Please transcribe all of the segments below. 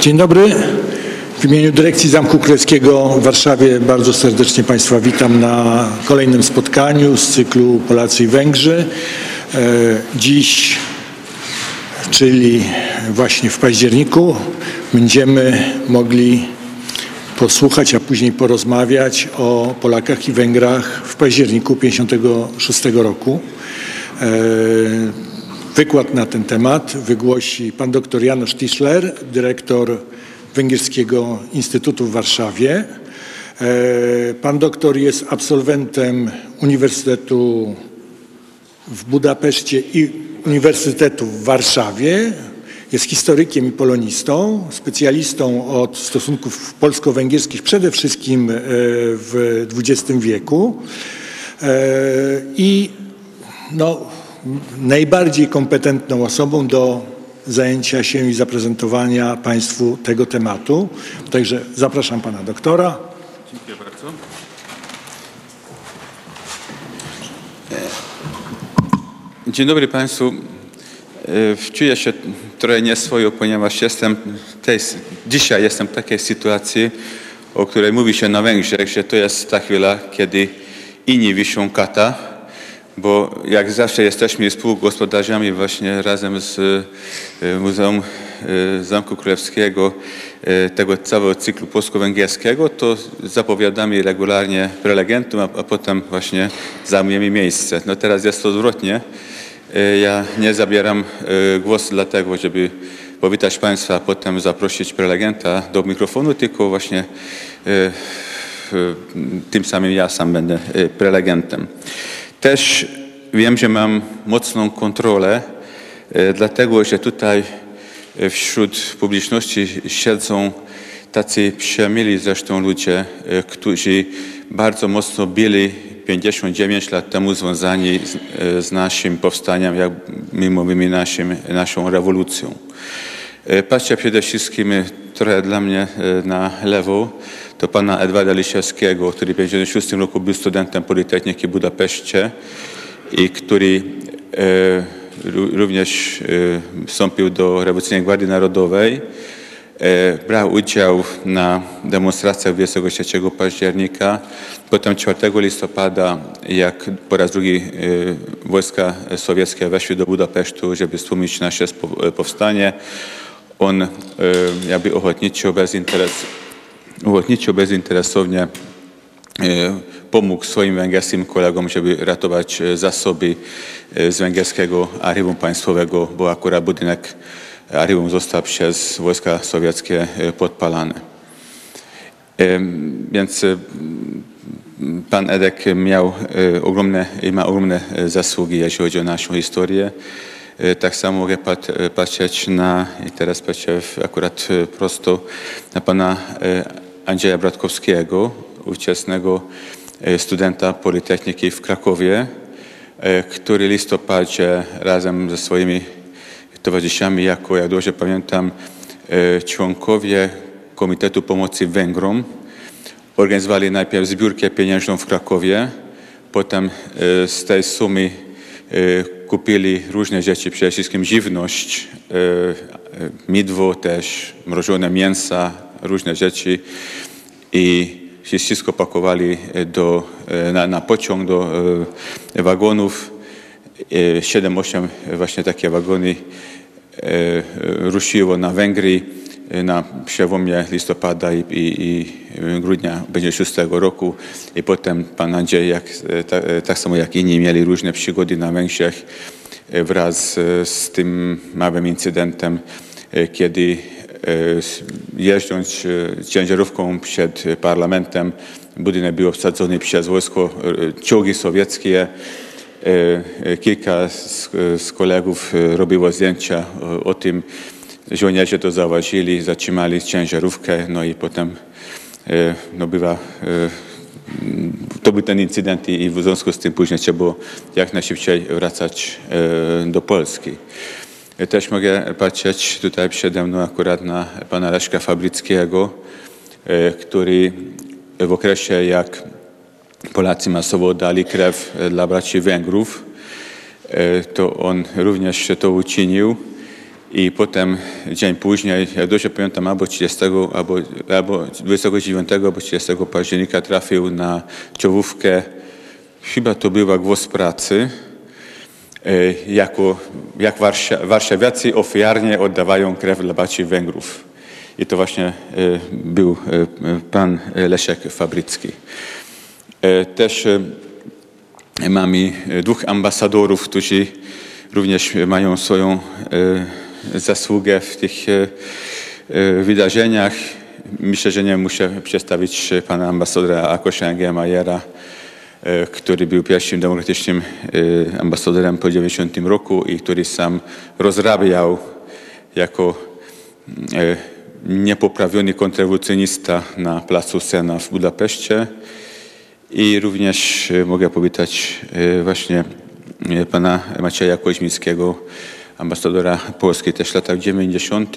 Dzień dobry. W imieniu Dyrekcji Zamku Królewskiego w Warszawie bardzo serdecznie Państwa witam na kolejnym spotkaniu z cyklu Polacy i Węgrzy. E, Dziś, czyli właśnie w październiku, będziemy mogli posłuchać, a później porozmawiać o Polakach i Węgrach w październiku 1956 roku. Wykład na ten temat wygłosi pan dr Janusz Tischler, dyrektor Węgierskiego Instytutu w Warszawie. E, Pan doktor jest absolwentem Uniwersytetu w Budapeszcie i Uniwersytetu w Warszawie. Jest historykiem i polonistą, specjalistą od stosunków polsko-węgierskich przede wszystkim e, w XX wieku. E, I no, najbardziej kompetentną osobą do zajęcia się i zaprezentowania Państwu tego tematu. Także zapraszam Pana doktora. Dziękuję bardzo. Dzień dobry Państwu. E, Czuję się trochę nieswojo, ponieważ jestem tej, dzisiaj jestem w takiej sytuacji, o której mówi się na Węgrzech, że to jest ta chwila, kiedy inni wiszą kata, bo jak zawsze jesteśmy współgospodarzami właśnie razem z e, Muzeum e, Zamku Królewskiego e, tego całego cyklu polsko-węgierskiego, to zapowiadamy regularnie prelegentom, a, a potem właśnie zajmujemy miejsce. No teraz jest to odwrotnie. Ja nie zabieram głosu dlatego, żeby powitać Państwa, a potem zaprosić prelegenta do mikrofonu, tylko właśnie tym samym ja sam będę prelegentem. Też wiem, że mam mocną kontrolę, e, dlatego że tutaj e, wśród publiczności siedzą tacy przemili zresztą ludzie, e, którzy bardzo mocno byli 59 lat temu związani z, z naszym powstaniem, jak my mówimy, naszym, naszą rewolucją. Patrzcie przede wszystkim e, trochę dla mnie e, na lewo, to pana Edwarda Lisiewskiego, który w 1956 roku był studentem Politechniki w Budapeszcie i który e, ró- również e, wstąpił do Rewolucyjnej Gwardii Narodowej. Brał udział na demonstracjach 23 października. Potem 4 listopada, jak po raz drugi wojska sowieckie weszły do Budapesztu, żeby stłumić nasze powstanie, on e, jakby ochotniczo, bezinteres, ochotniczo bezinteresownie e, pomógł swoim węgierskim kolegom, żeby ratować e, zasoby z węgierskiego archiwum państwowego, bo akurat budynek archiwum został przez wojska sowieckie podpalany. Więc pan Edek miał ogromne ma ogromne zasługi, jeśli chodzi o naszą historię. E, Tak samo mogę e, patrzeć na, i teraz patrzę akurat e, prosto na pana Andrzeja Bratkowskiego, ówczesnego studenta Politechniki w Krakowie, który w listopadzie razem ze swoimi towarzyszami, jako, jak dobrze pamiętam, członkowie Komitetu Pomocy Węgrom, organizowali najpierw zbiórkę pieniężną w Krakowie, potem z tej sumy kupili różne rzeczy, przede wszystkim żywność, e, e, midło też, mrożone mięsa, różne rzeczy i wszystko pakowali do, na, na pociąg do wagonów. E, 7-8 właśnie takie wagony ruszyło na Węgry na przełomie listopada i, i, i grudnia 1956 roku i potem pan Andrzej, jak, ta, e, tak samo jak inni, mieli różne przygody na Węgrzech e, wraz z tym małym incydentem, kiedy jeżdżąc ciężarówką przed parlamentem, budynek był obsadzony przez wojsko, czołgi sowieckie, Kilka z, z kolegów robiło zdjęcia o, o tym. Żołnierze to zauważyli, zatrzymali ciężarówkę, no i potem e, no bywa, e, to był ten incydent i w związku z tym później trzeba było jak najszybciej wracać e, do Polski. Też mogę patrzeć tutaj przede mną akurat na pana Leszka Fabryckiego, który w okresie jak Polacy masowo dali krew dla braci Węgrów, to on również to uczynił I potem dzień później, jak dobrze pamiętam, albo 30, albo, albo 29, albo 30 października trafił na czołówkę, chyba to była Głos Pracy, e, jako, jak Warsza, warszawiacy ofiarnie oddawają krew dla braci Węgrów. I to właśnie e, był e, pan Leszek Fabrycki. Też mamy dwóch ambasadorów, którzy również mają swoją zasługę w tych e, e, wydarzeniach. Myślę, że nie muszę przedstawić pana ambasadora Akosia Engelmajera, e, który był pierwszym demokratycznym ambasadorem po 90 roku i który sam rozrabiał jako niepoprawiony kontrrewolucjonista na placu Sena w Budapeszcie. I również mogę powitać właśnie pana Macieja Koźmińskiego, ambasadora Polski też w latach 90.,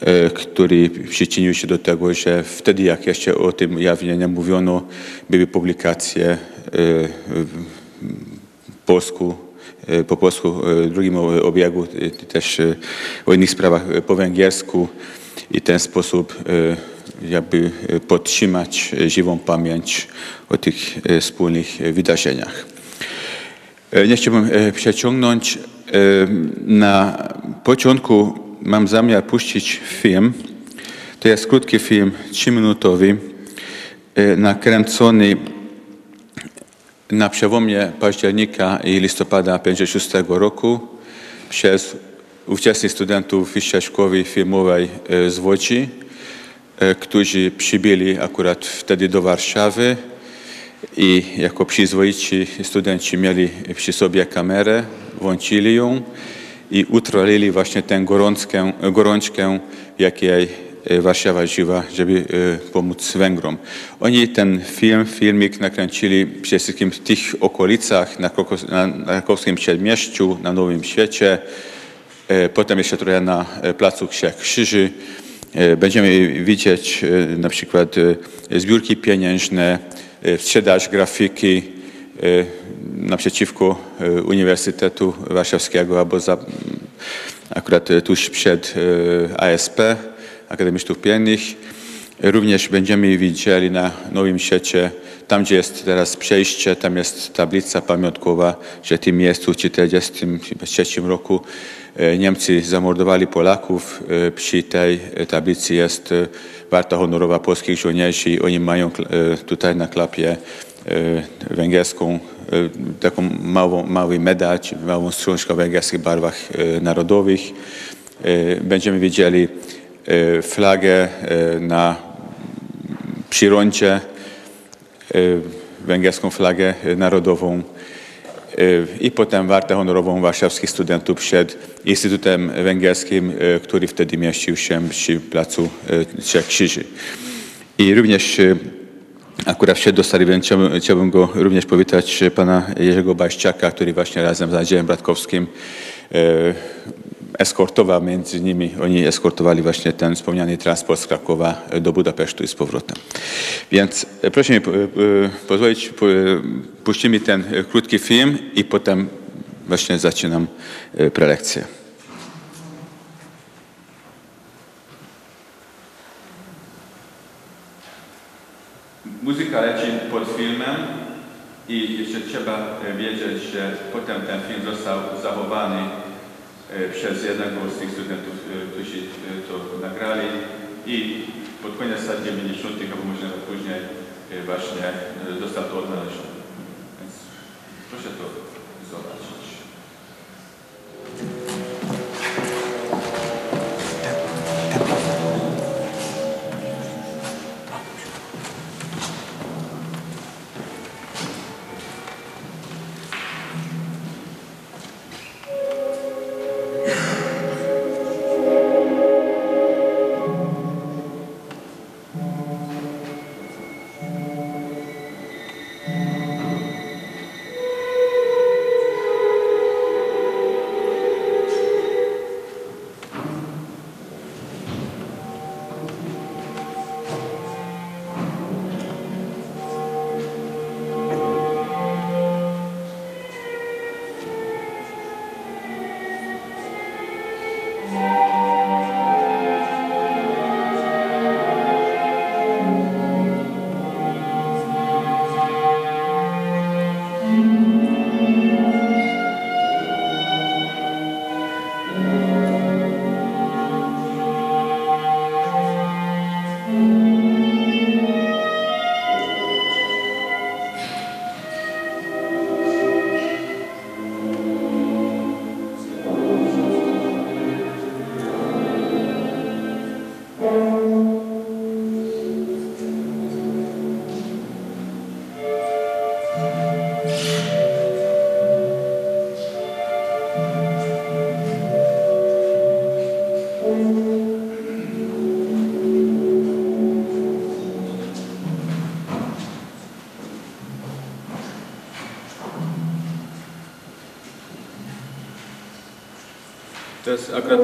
e, który przyczynił się do tego, że wtedy, jak jeszcze o tym jawnie nie mówiono, były publikacje e, polsku, e, po polsku drugim obiegu, też o innych sprawach po węgiersku i ten sposób jakby podtrzymać żywą pamięć o tych wspólnych wydarzeniach. Nie chciałbym przeciągnąć. Na początku mam zamiar puścić film. To jest krótki film, trzyminutowy, e, nakręcony na przełomie października i listopada 1956 roku przez ówczesnych studentów Wyższej Szkoły Filmowej e, z Łodzi, e, którzy przybyli akurat wtedy do Warszawy i jako przyzwoici studenci mieli przy sobie kamerę, włączyli ją i utrwalili właśnie tę gorączkę, gorączkę jakiej e, Warszawa żyła, żeby e, pomóc Węgrom. Oni ten film, filmik nakręcili przede wszystkim w tych okolicach, na, krakowskim Przedmieściu, na Nowym Świecie, e, potem jeszcze trochę na Placu Krzyży. Będziemy widzieć na przykład zbiórki pieniężne, e, sprzedaż grafiki e, naprzeciwko e, Uniwersytetu Warszawskiego albo za, akurat tuż przed ASP, Akademii Sztuk Pięknych. Również będziemy widzieli na Nowym Świecie, tam gdzie jest teraz przejście, tam jest tablica pamiątkowa, że w tym miejscu w 1943 roku Niemcy zamordowali Polaków. Przy tej tablicy jest Warta Honorowa Polskich Żołnierzy oni mają e, tutaj na klapie e, węgierską, e, taką małą, mały medal, małą strążkę o węgierskich barwach narodowych. Będziemy widzieli flagę na przyrondzie, e, węgierską flagę narodową i potem wartę honorową warszawskich studentów przed Instytutem Węgierskim, e, który wtedy mieścił się przy placu e, Trzech Krzyży. I również akurat wsiadł do chciałbym, chciałbym go również powitać pana Jerzego Baściaka, który właśnie razem z Andrzejem Bratkowskim eskortował między nimi, oni eskortowali właśnie ten wspomniany transport z Krakowa do Budapesztu i z powrotem. Więc e, proszę mi e, pozwolić, po- e, puścimy ten e, krótki film i potem właśnie zaczynam prelekcję. Muzyka leci pod filmem i jeszcze trzeba wiedzieć, że potem ten film został zachowany przez jednego z tych studentów, e, którzy e, to nagrali i pod koniec lat 90. albo może nawet później e, właśnie e, został to odnaleziony. Więc proszę to zobaczyć. To jest akurat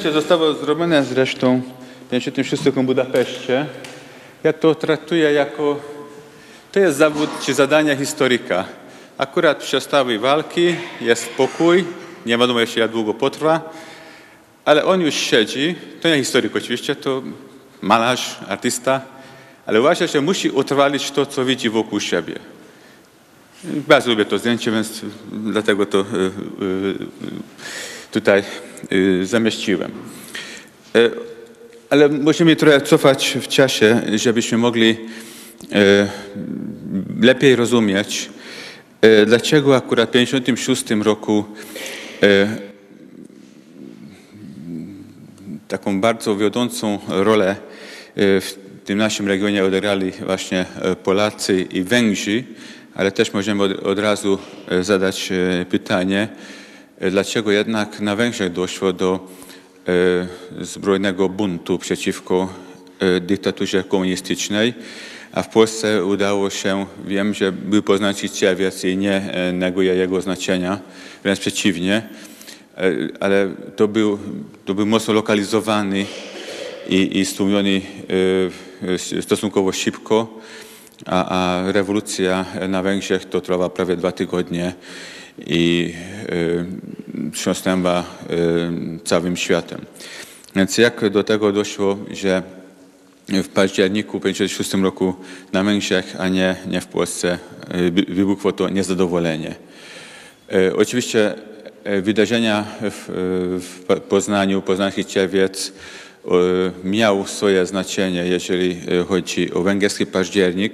zdjęcie zostało zrobione zresztą w 56 roku w Budapeszcie. Ja to traktuję jako, to jest zawód czy zadanie historyka. Akurat przestały walki, jest spokój, nie wiadomo jeszcze jak długo potrwa, ale on już siedzi, to nie historyk oczywiście, to malarz, artysta, ale uważa, że musi utrwalić to, co widzi wokół siebie. Bardzo lubię to zdjęcie, więc dlatego to y, y, tutaj zamieściłem. Y, Ale musimy trochę cofać w czasie, żebyśmy mogli y, lepiej rozumieć, y, dlaczego akurat w 1956 roku y, taką bardzo wiodącą rolę y, w tym naszym regionie odegrali właśnie y, Polacy i Węgrzy, ale też możemy od, od razu y, zadać y, pytanie, y, dlaczego jednak na Węgrzech doszło do y, zbrojnego buntu przeciwko y, dyktaturze komunistycznej, a w Polsce udało się, wiem, że był poznaczy Ciewiec i nie e, neguję jego znaczenia, wręcz przeciwnie, E, ale to był, to był mocno lokalizowany i, i stłumiony e, stosunkowo szybko, a, a rewolucja na Węgrzech to trwała prawie dwa tygodnie i wstrząsnęła e, całym światem. Więc jak do tego doszło, że w październiku 1956 roku na Węgrzech, a nie, nie w Polsce wy- wybuchło to niezadowolenie. Oczywiście wydarzenia w, w Po- Poznaniu, Poznański Ciewiec e, miał swoje znaczenie, jeżeli chodzi o węgierski październik,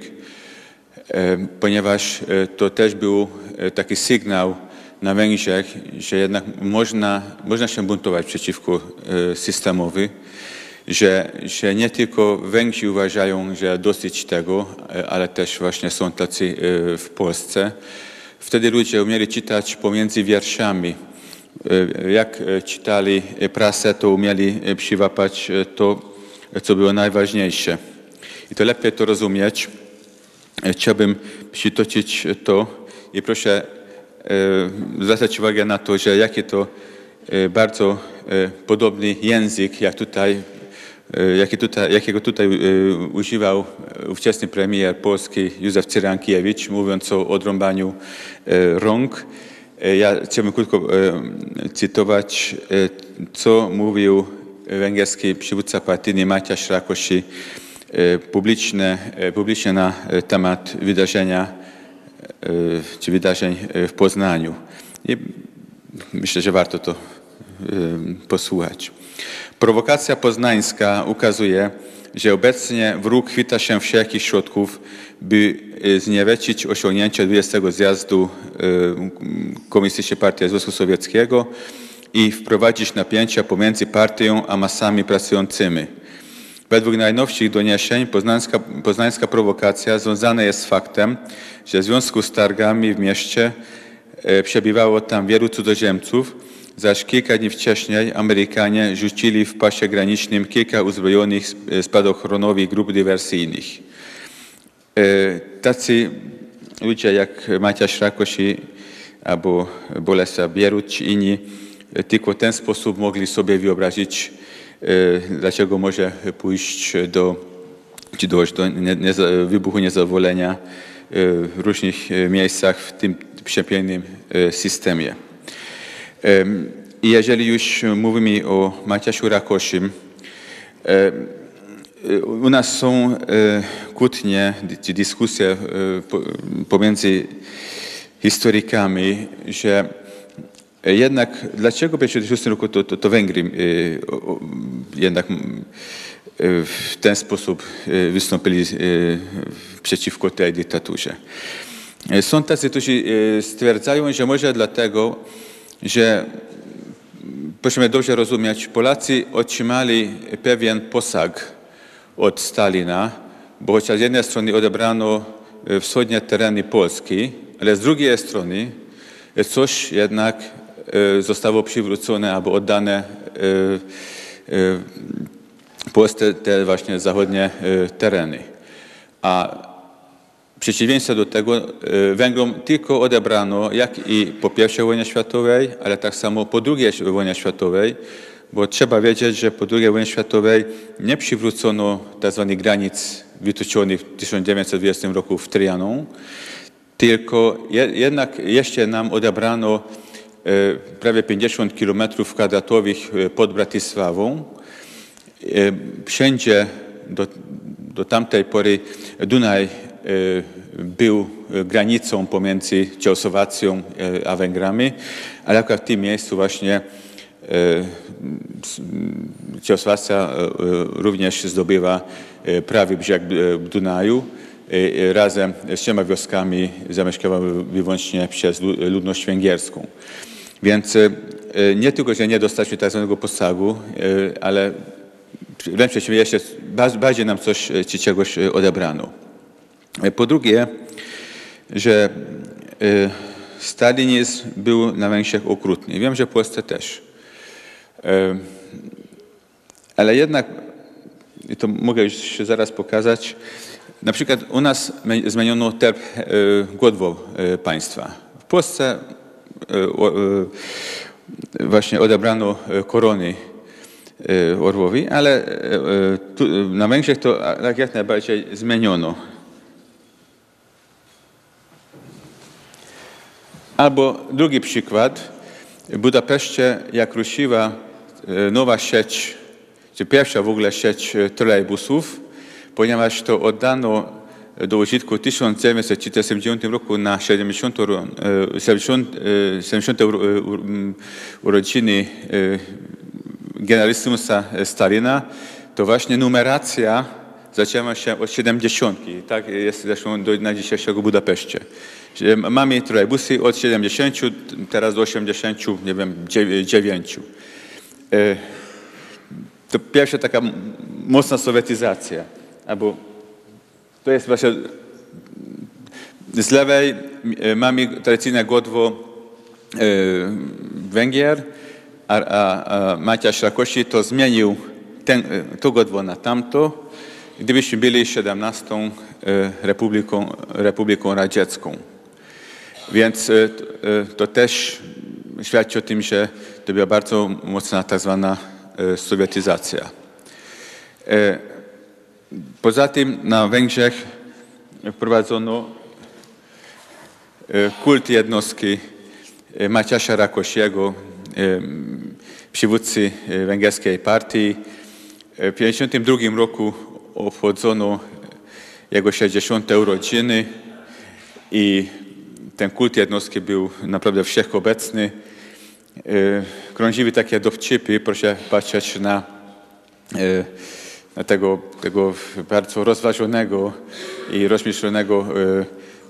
ponieważ to też był taki sygnał na Węgrzech, że jednak można, można się buntować przeciwko e, systemowi, że, że nie tylko Węgrzy uważają, że dosyć tego, e, ale też właśnie są tacy e, w Polsce. Wtedy ludzie umieli czytać pomiędzy wierszami. E, Jak e, czytali prasę, to umieli e, przywapać e, to, co było najważniejsze. I to lepiej to rozumieć. E, Chciałbym przytoczyć to i proszę e, zwracać uwagę na to, że jakie to e, bardzo e, podobny język, jak tutaj, jaki tutaj, jakiego tutaj używał ówczesny premier polski Józef Cyrankiewicz, mówiąc o odrąbaniu rąk. Ja chciałbym krótko cytować, co mówił węgierski przywódca partyjny Maciaś Rakosi e, publiczne, e, publicznie na temat wydarzenia czy wydarzeń e, w Poznaniu. I myślę, że warto to e, posłuchać. Prowokacja poznańska ukazuje, że obecnie wróg chwyta się wszelkich środków, by e, zniewecić osiągnięcie 20 zjazdu Komunistycznej Partii Związku Sowieckiego i wprowadzić napięcia pomiędzy partią a masami pracującymi. Według najnowszych doniesień poznańska, poznańska prowokacja związana jest z faktem, że w związku z targami w mieście e, przebywało tam wielu cudzoziemców, zaś kilka dni wcześniej Amerykanie rzucili w pasie granicznym kilka uzbrojonych e, spadochronowych grup dywersyjnych. E, Tacy ludzie jak Maciaś Rakosi albo Bolesław Bierut czy inni tylko w ten sposób mogli sobie wyobrazić, dlaczego może pójść do, czy dojść do nie, nie, wybuchu niezadowolenia e, w różnych e, miejscach w tym przepięknym systemie. Em, I jeżeli już mówimy o Maciasiu Rakosim, u nas są kłótnie czy dyskusje po- pomiędzy historykami, że jednak dlaczego w 1956 roku to, to, to Węgry e, jednak e, w ten sposób e, wystąpili e, przeciwko tej dyktaturze. E, Są tacy, którzy e, stwierdzają, że może dlatego, że prosimy dobrze rozumieć, Polacy otrzymali pewien posag od Stalina, bo chociaż z jednej strony odebrano e, wschodnie tereny Polski, ale z drugiej strony e, coś jednak e, zostało przywrócone albo oddane e, e, Polsce te właśnie zachodnie tereny. A w przeciwieństwie do tego Węgrom tylko odebrano, jak i po I wojnie światowej, ale tak samo po II wojnie światowej, bo trzeba wiedzieć, że po II wojnie światowej nie przywrócono tzw. granic wytyczonych w 1920 roku w Trianon, tylko je, jednak jeszcze nam odebrano prawie 50 kilometrów kwadratowych e, pod Bratysławą. E, Wszędzie do, do tamtej pory Dunaj e, był e, granicą pomiędzy Czechosłowacją e, a Węgrami, ale akurat w tym miejscu właśnie e, Czechosłowacja e, e, również zdobywa e, prawy brzeg e, Dunaju. e, e, Razem z trzema wioskami zamieszkała wyłącznie przez lu- ludność węgierską. Więc e, e, nie tylko, że nie dostaliśmy tak zwanego posagu, e, ale wręcz przeciwnie, jeszcze ba- bardziej nam coś czy czegoś odebrano. Po drugie, że stalinizm był na Węgrzech okrutny. Wiem, że w Polsce też. Ale jednak, i to mogę już zaraz pokazać, na przykład u nas zmieniono terp godło e, państwa. W Polsce właśnie odebrano e, korony e, Orłowi, ale e, e, tu, na Węgrzech to tak jak najbardziej zmieniono. Albo drugi przykład. W Budapeszcie, jak ruszyła e, nowa sieć, czy pierwsza w ogóle sieć e, trolejbusów, ponieważ to oddano do użytku w 1979 roku na 70, ro- e, 70, e, 70 uro- e, uro- m, urodziny e, generalissimusa Stalina, to właśnie numeracja zaczęła się od 70. Tak jest zresztą do dnia dzisiejszego Budapeszcie. Że Mamy trolejbusy od 70, teraz do 80, nie wiem, 9. To pierwsza taka mocna sowietyzacja. Albo to jest właśnie z lewej e, mamy tradycyjne godło e, Węgier, a, a, a Maciaś Rakosi to zmienił ten, to godło na tamto, gdybyśmy byli 17 e, Republiką, Republiką Radziecką. Więc to też świadczy o tym, że to była bardzo mocna tak zwana sowietyzacja. Poza tym na Węgrzech wprowadzono e, kult jednostki e, Maciasia Rakosiego, e, przywódcy węgierskiej partii. W 1952 roku obchodzono jego 60. urodziny i ten kult jednostki był naprawdę wszechobecny. Krążyły takie dowcipy, proszę patrzeć na tego, tego bardzo rozważonego i rozmyślonego e,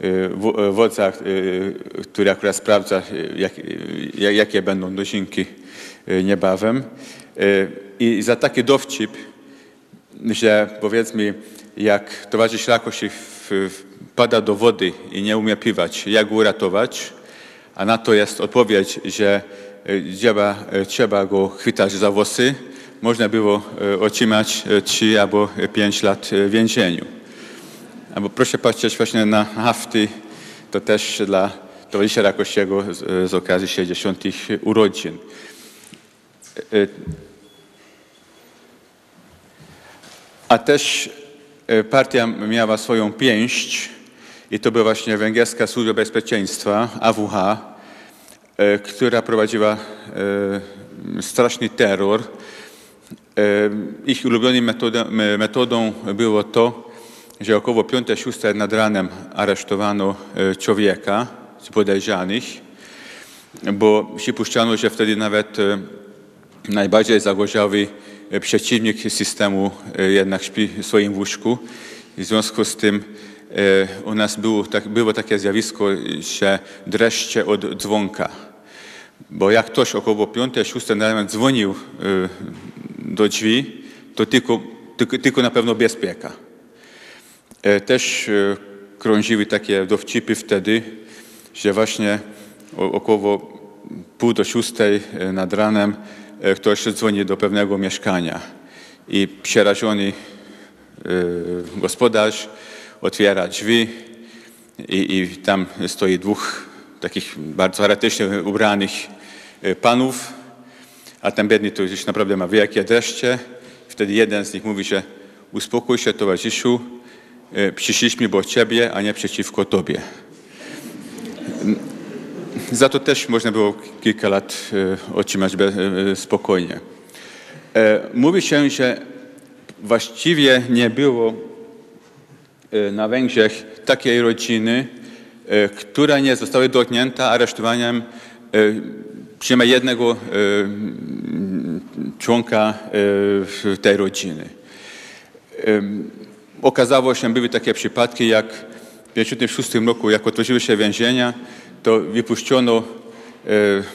e, e, wodza, który akurat sprawdza, jak, jakie będą dozinki e, niebawem. I za taki dowcip że powiedzmy, jak towarzysz Rakoś w- wpada do wody i nie umie pływać, jak go uratować, a na to jest odpowiedź, że trzeba, trzeba go chwytać za włosy, można było e, otrzymać 3 albo 5 lat e, w więzieniu. Albo proszę patrzeć właśnie na hafty, to też dla towarzysza Rakosiego z, z okazji 60. urodzin. E, A też e, partia miała swoją pięść i to była właśnie Węgierska Służba Bezpieczeństwa, AWH, e, która prowadziła e, straszny terror. Ich ulubioną metodą, metodą było to, że około 5-6 nad ranem aresztowano e, człowieka z podejrzanych, bo przypuszczano, że wtedy nawet e, najbardziej zagorzały e, przeciwnik systemu jednak śpi w swoim łóżku. W związku z tym u nas było, tak, było takie zjawisko, że dreszcze od dzwonka. Bo jak ktoś około 5-6 na ranem dzwonił e, do drzwi, to tylko, tylko, tylko na pewno bezpieka. E, Też e, krążyły takie dowcipy wtedy, że właśnie około pół do szóstej e, nad ranem ktoś dzwoni do pewnego mieszkania i przerażony gospodarz otwiera drzwi i, i tam stoi dwóch takich bardzo charakterystycznie ubranych e, panów, a ten biedny to już naprawdę ma wielkie dreszcze. Wtedy jeden z nich mówi, że uspokój się towarzyszu, e, przyszliśmy bo ciebie, a nie przeciwko tobie. Za to też można było kilka lat e, otrzymać spokojnie. Mówi się, że właściwie nie było na Węgrzech takiej rodziny, e, która nie została dotknięta aresztowaniem e, przynajmniej jednego e, członka tej rodziny. Okazało się, były takie przypadki, jak w 1956 roku, jak otworzyły się więzienia, to wypuszczono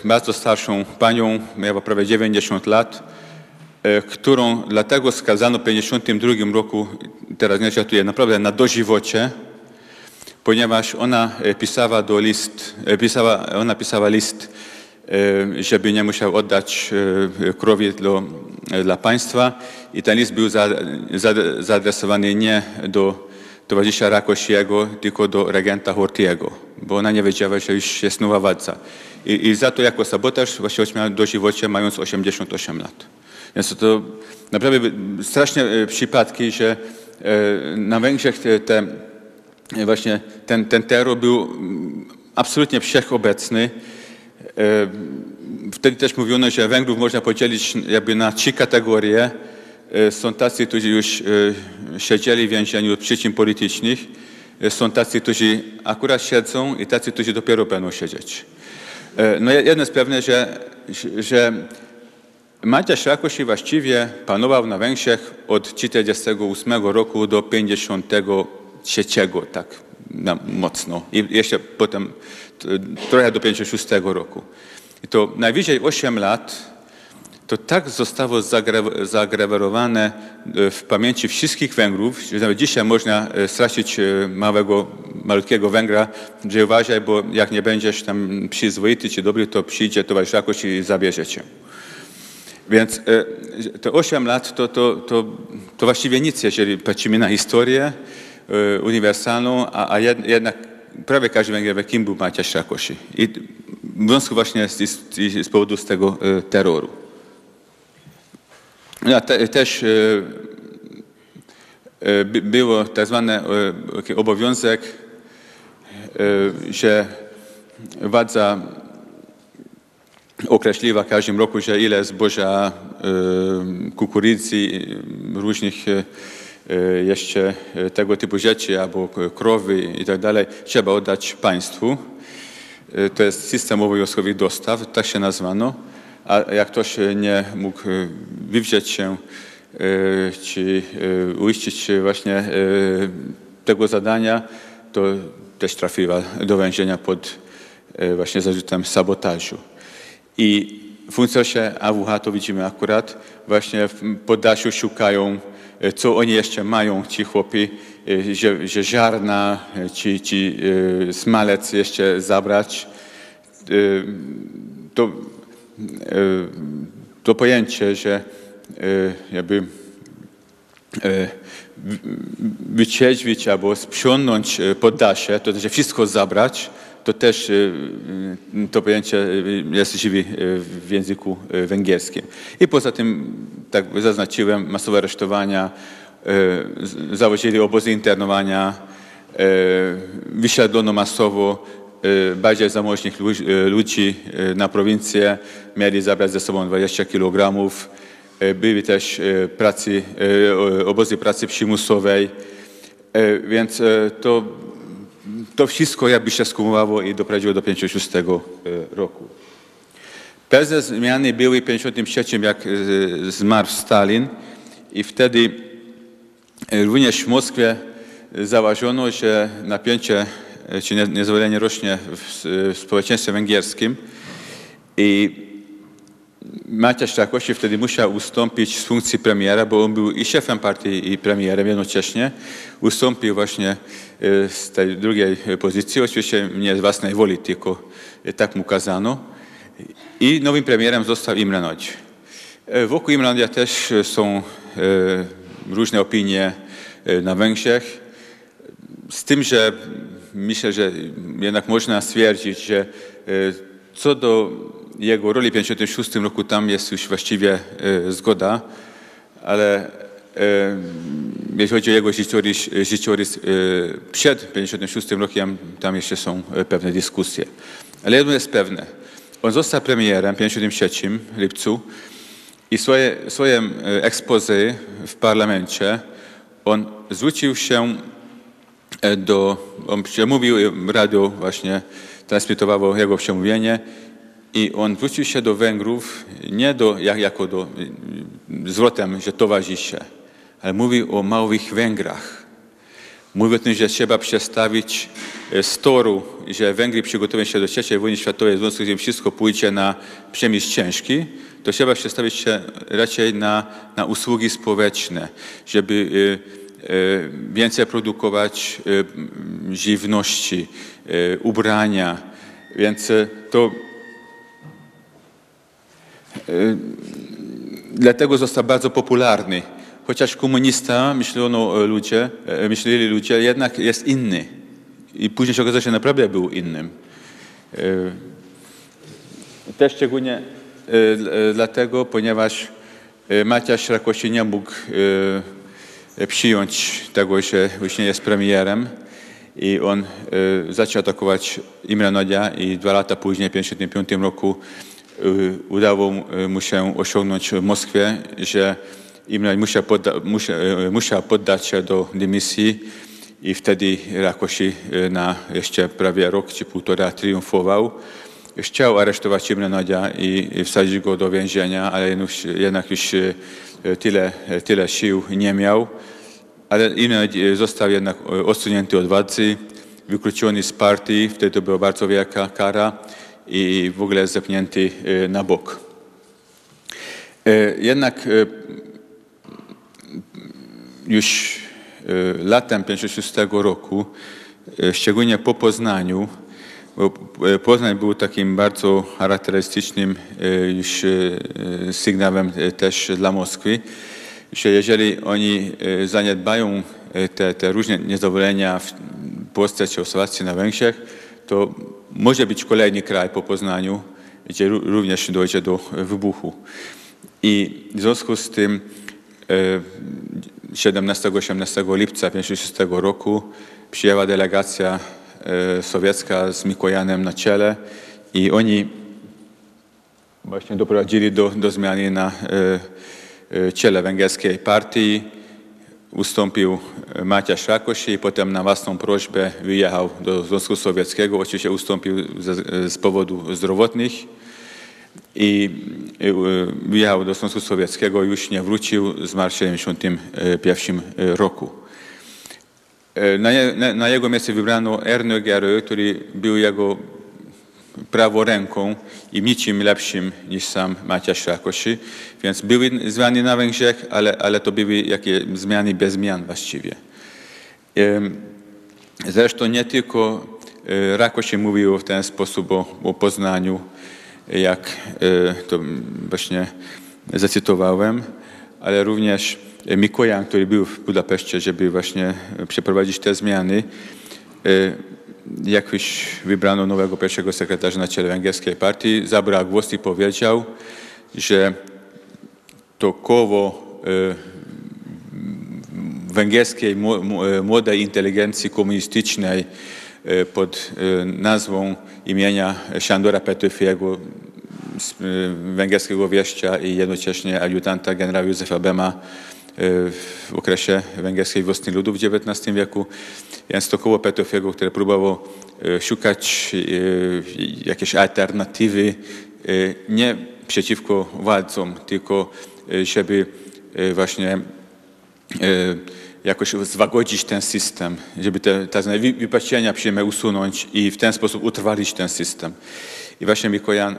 bardzo starszą panią, miała prawie 90 lat, którą dlatego skazano w 1952 roku, teraz nie żartuję, naprawdę na dożywocie, ponieważ ona e, pisała do list, e, pisała, ona pisała list, e, żeby nie musiał oddać krowi do, dla państwa i ten list był za, za, zaadresowany nie do towarzysza Rakosiego, tylko do regenta Hortiego, bo ona nie wiedziała, że już jest nowa władca. I, i za to jako sabotaż właśnie miała dożywocie mając 88 lat. Więc to naprawdę straszne przypadki, że na Węgrzech te, te właśnie ten, ten terror był mm, absolutnie wszechobecny. E, Wtedy też mówiono, że Węgrów można podzielić jakby na trzy kategorie. E, Są tacy, którzy już e, siedzieli w więzieniu od przyczyn politycznych. Są tacy, którzy akurat siedzą i tacy, którzy dopiero będą siedzieć. No jedno jest pewne, że, że Maciej Rakosi właściwie panował na Węgrzech od 1948 roku do 1953, tak mocno. I jeszcze potem trochę do 1956 roku. I to najwyżej 8 lat to tak zostało zagrawerowane e, w pamięci wszystkich Węgrów, że nawet dzisiaj można e, stracić e, małego, malutkiego Węgra, że uważaj, bo jak nie będziesz tam przyzwoity czy dobry, to przyjdzie towarzysz jakoś i zabierze cię. Więc te 8 lat to, to, to, to właściwie nic, jeżeli patrzymy na historię uniwersalną, a, a jed, jednak prawie każdy Węgier kim był Maciej Rakosi. I w związku właśnie z, z, z powodu z tego e, terroru. Ja te, też by- było tak zwany obowiązek, że władza określiła w każdym roku, że ile zboża, kukurydzy, różnych jeszcze e, tego typu rzeczy, albo krowy i tak dalej, trzeba oddać państwu. E, To jest system obowiązkowych dostaw, tak się nazwano. A jak ktoś e, nie mógł e, wywrzeć się, e, czy e, uiścić właśnie e, tego zadania, to też trafiła do więzienia pod e, właśnie zarzutem sabotażu. I funkcjonariusze AWH, to widzimy akurat, właśnie w Podlasiu szukają, e, co oni jeszcze mają, ci chłopi, że, że ziarna, e, ci, ci e, smalec jeszcze zabrać. To, to pojęcie, że jakby w- wytrzeźwić albo sprzątnąć Podlasie, to znaczy wszystko zabrać, to też e, m, to pojęcie e, jest żywe e, w języku węgierskim. I poza tym, tak zaznaczyłem, masowe aresztowania, założyli obozy internowania, wysiadlono masowo bardziej zamożnych lu- ludzi na prowincję, mieli zabrać ze sobą 20 kilogramów, E, Były też pracy, obozy pracy przymusowej, więc to, to wszystko jakby się skumulowało i doprowadziło do 56 e, roku. Pewne zmiany były w 53, jak e, zmarł Stalin i wtedy e, również w Moskwie zauważono, że napięcie czy nie- niezadowolenie rośnie w, społeczeństwie węgierskim i Maciej Szrakowski wtedy musiał ustąpić z funkcji premiera, bo on był i szefem partii, i premierem jednocześnie. Ustąpił właśnie z tej drugiej pozycji, oczywiście nie z własnej woli, tylko e, tak mu kazano. I nowym premierem został Imre Nagy. E, Wokół Imre Nagya też są różne opinie na Węgrzech. Z tym, że myślę, że jednak można stwierdzić, że co do jego roli w 1956 roku tam jest już właściwie zgoda, ale jeśli chodzi o jego życiorys, życiorys e, przed 1956 rokiem, tam jeszcze są e, pewne dyskusje. Ale jedno jest pewne. On został premierem w 1953 lipcu i swoje, swoje e, expose w parlamencie on zwrócił się e, do, on przemówił, radio właśnie transmitowało jego przemówienie i on zwrócił się do Węgrów nie do, jak, jako do, zwrotem, że towarzysze, ale mówił o małych Węgrach. Mówi o tym, że trzeba przestawić e, z toru, że Węgry przygotowują się do III wojny światowej, w związku z tym wszystko pójdzie na przemysł ciężki, to trzeba przestawić się raczej na, na usługi społeczne, żeby e, e, więcej produkować żywności, ubrania. Więc to dlatego został bardzo popularny. Chociaż komunista, myślono e, ludzie, e, myśleli ludzie, jednak jest inny. I później się okazało, że naprawdę był innym. E, Też szczególnie e, dl- e, dlatego, ponieważ e, Maciaś Rakosi nie mógł e, przyjąć tego, że już nie jest premierem i on e, zaczął atakować Imre Nagya i dwa lata później, w 1955 roku, e, udało mu się osiągnąć w Moskwie, że Imre musiał, podda, musiał, e, musiał poddać się do dymisji i wtedy Rakosi e, na jeszcze prawie rok czy półtora triumfował. Chciał aresztować Imre Nagya i wsadzić go do więzienia, ale jednak już e, tyle, tyle sił nie miał. Ale Imre został jednak odsunięty od władzy, wykluczony z partii, wtedy to była bardzo wielka kara i w ogóle zepchnięty na bok. Jednak już e, latem 1956 roku, e, szczególnie po Poznaniu, bo e, Poznań był takim bardzo charakterystycznym już sygnałem też dla Moskwy, że jeżeli oni zaniedbają te, te różne niezadowolenia w Polsce czy Słowacji na Węgrzech, to może być kolejny kraj po Poznaniu, gdzie ró- również dojdzie do wybuchu. I w związku z tym 17-18 lipca 1956 roku przyjęła delegacja e, sowiecka z Mikołajem na czele i oni właśnie doprowadzili do, do zmiany na e, e, czele węgierskiej partii. Ustąpił Maciaś Rakosi i potem na własną prośbę wyjechał do Związku Sowieckiego. Oczywiście ustąpił ze, z powodu zdrowotnych i e, wyjechał do Związku Sowieckiego, już nie wrócił, zmarł w 1971 roku. E, Na, je- na, na jego miejsce wybrano Erno Gery, który był jego prawą ręką i niczym lepszym niż sam Maciaś Rakosi. Więc były zmiany na Węgrzech, ale, ale to były jakie zmiany bez zmian właściwie. Zresztą nie tylko e, Rakosi mówił w ten sposób o, o Poznaniu, jak e, to właśnie zacytowałem, ale również Mikołaj, który był w Budapeszcie, żeby właśnie przeprowadzić te zmiany. E, Jak już wybrano nowego pierwszego sekretarza na czele węgierskiej partii, zabrał głos i powiedział, że to koło e, węgierskiej młodej inteligencji komunistycznej pod nazwą imienia Szandora Petyfiego, e, węgierskiego wieścia i jednocześnie adiutanta generała Józefa Bema e, w okresie węgierskiej wojny ludu w XIX wieku. Więc to koło Petyfiego, które próbowało e, szukać jakiejś alternatywy nie przeciwko władcom, tylko żeby właśnie jakoś złagodzić ten system, żeby te, te wy- wypaczenia przyjemne usunąć i w ten sposób utrwalić ten system. I właśnie Mikojan e,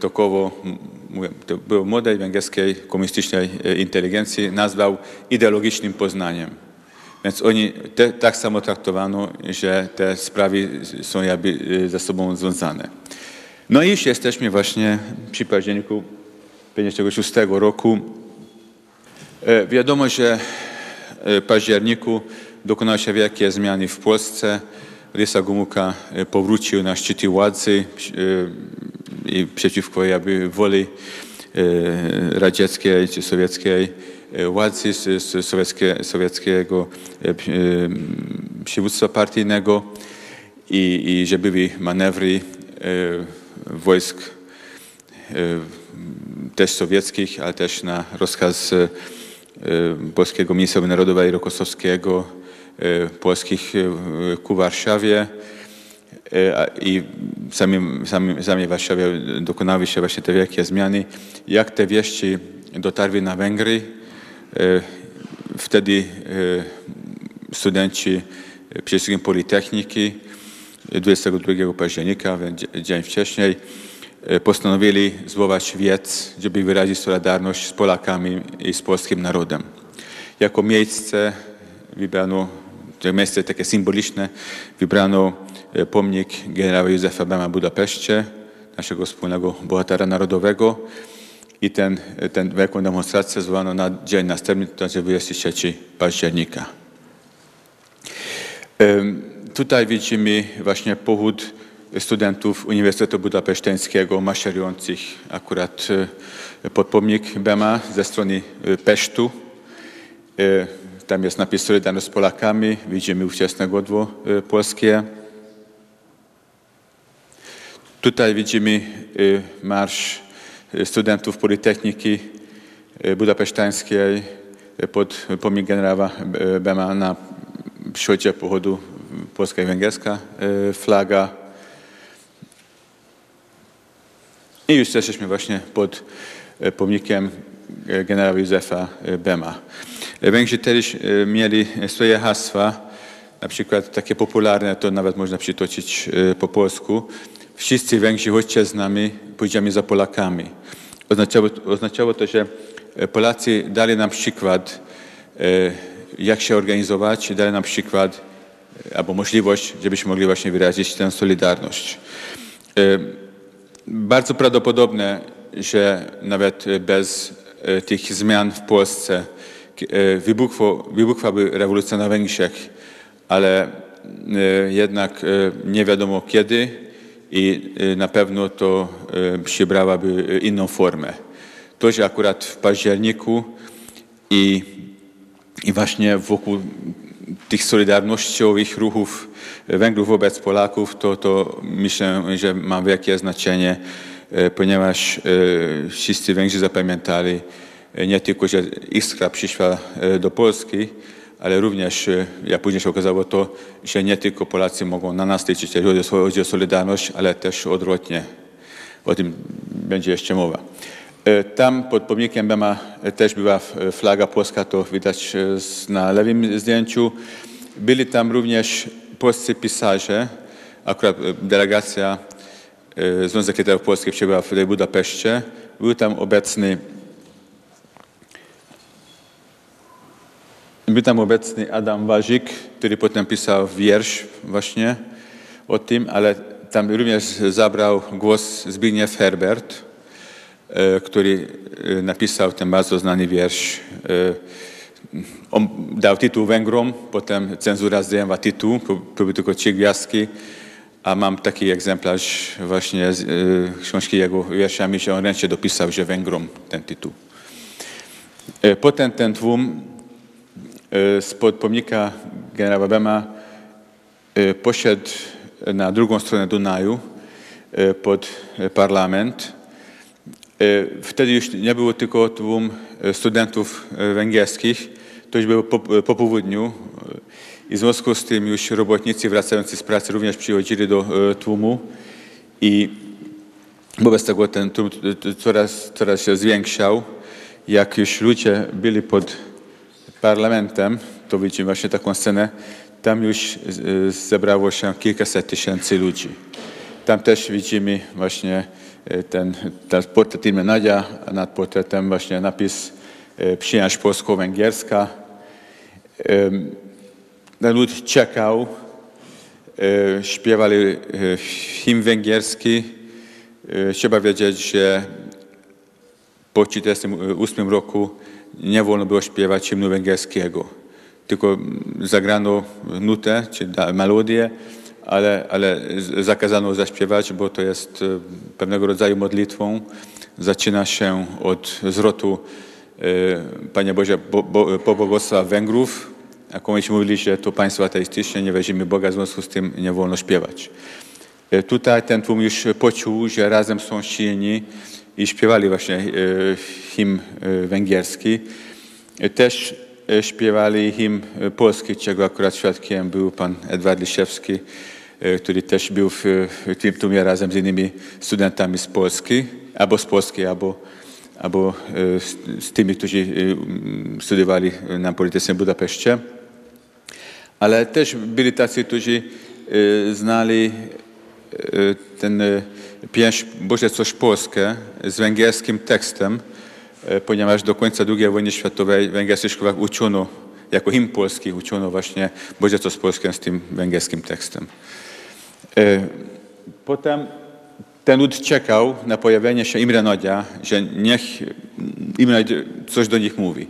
to koło, to było młodej węgierskiej komunistycznej e, inteligencji, nazwał ideologicznym Poznaniem. Więc oni te, tak samo traktowano, że te sprawy są jakby e, ze sobą związane. No i już jesteśmy właśnie przy październiku 1956 roku. Wiadomo, że październiku dokonały się wielkie zmiany w Polsce. Rysa Gomułka e, powrócił na szczyty władzy e, i przeciwko jakby woli radzieckiej czy sowieckiej władzy, sowieckie, sowieckiego przywództwa partyjnego i, i że były manewry wojsk też sowieckich, ale też na rozkaz polskiego ministra obrony narodowej Rokosowskiego, e, polskich e, ku Warszawie i w samym, samym, samej Warszawie dokonały się właśnie te wielkie zmiany. Jak te wieści dotarły na Węgry, wtedy studenci przede Politechniki 22 października, dzień wcześniej, postanowili zwołać wiec, żeby wyrazić solidarność z Polakami i z polskim narodem. Jako miejsce wybrano, to miejsce takie symboliczne, wybrano e, pomnik generała Józefa Bema w Budapeszcie, naszego wspólnego bohatera narodowego. I ten, ten wielką demonstrację zwołano na dzień następny, to znaczy 23 października. Tutaj widzimy właśnie pochód studentów Uniwersytetu Budapeszteńskiego maszerujących akurat e, pod pomnik Bema ze strony e, Pesztu. E, Tam jest napis Solidarność z Polakami. Widzimy ówczesne godło polskie. Tutaj widzimy marsz studentów Politechniki Budapesztańskiej pod pomnik generała Bema na przodzie pochodu polska i węgierska flaga. I już jesteśmy właśnie pod e, pomnikiem e, generała Józefa e, Bema. Węgrzy też mieli swoje hasła, na przykład takie popularne, to nawet można przytoczyć po polsku. Wszyscy Węgrzy chodźcie z nami, pójdziemy za Polakami. Oznaczało, oznaczało to, że Polacy dali nam przykład, jak się organizować, dali nam przykład albo możliwość, żebyśmy mogli właśnie wyrazić tę solidarność. Bardzo prawdopodobne, że nawet bez e, tych zmian w Polsce e, wybuchło, wybuchłaby rewolucja na Węgrzech, ale e, jednak nie wiadomo kiedy i na pewno to przybrałaby inną formę. To, że akurat w październiku i, i właśnie wokół tych solidarnościowych ruchów Węgrów wobec Polaków, to, to myślę, że ma wielkie znaczenie, e, ponieważ e, wszyscy Węgrzy zapamiętali e, nie tylko, że iskra przyszła do Polski, ale również, jak później się okazało to, że nie tylko Polacy mogą na nas liczyć, jeżeli chodzi o- Solidarność, ale też odwrotnie. O tym będzie jeszcze mowa. Tam pod pomnikiem Bema też była flaga polska, to widać na lewym zdjęciu. Byli tam również polscy pisarze, akurat e, delegacja e, Związek Literów Polskich przybyła w Budapeszcie. Był tam obecny Był tam obecny Adam Wazik, który potem pisał wiersz właśnie o tym, ale tam również zabrał głos Zbigniew Herbert, e, który napisał ten bardzo znany wiersz. E, dał tytuł Węgrom, potem cenzura zdjęła tytuł, były tylko trzy gwiazdki, a mam taki egzemplarz właśnie z e, książki jego wierszami, że on ręcznie dopisał, że Węgrom ten tytuł. E, Potem ten tłum e, spod pomnika generała Bema e, poszedł na drugą stronę Dunaju e, pod e, parlament. E, Wtedy już nie było tylko tłum e, studentów e, węgierskich, to już było po, po południu i w związku z tym już robotnicy wracający z pracy również przychodzili do e, tłumu i wobec tego ten tłum e, coraz, coraz się zwiększał. Jak już ludzie byli pod parlamentem, to widzimy właśnie taką scenę, tam już e, zebrało się kilkaset tysięcy ludzi. Tam też widzimy właśnie ten, ten portret imię Nadia, nad portretem właśnie napis przyjaźń polsko-węgierska. Em, Ten lud czekał, e, śpiewali e, hymn węgierski. E, Trzeba wiedzieć, że po 1938 roku nie wolno było śpiewać hymnu węgierskiego. Tylko zagrano nutę, czy melodię, ale, ale zakazano zaśpiewać, bo to jest e, pewnego rodzaju modlitwą. Zaczyna się od zwrotu e, Panie Boże, bo, bo, pobłogosław Węgrów, a komuś mówili, że to państwo ateistyczne, nie weźmiemy Boga, w związku z tym nie wolno śpiewać. E, Tutaj ten tłum już poczuł, że razem są silni i śpiewali właśnie e, hymn e, węgierski. E, Też e, śpiewali hymn e, polski, czego akurat świadkiem był pan Edward Liszewski, e, który też był w tym tłumie razem z innymi studentami z Polski, albo z Polski, albo, albo e, z, tymi, którzy e, studiowali na Politechnice w Budapeszcie. Ale też byli tacy, którzy e, znali e, ten e, pieśń Boże coś polskie z węgierskim tekstem, e, ponieważ do końca II wojny światowej w węgierskich szkołach uczono, jako hymn polski uczono właśnie Boże coś polskie z tym węgierskim tekstem. E, Potem ten lud czekał na pojawienie się Imre Nodia, że niech Imre coś do nich mówi.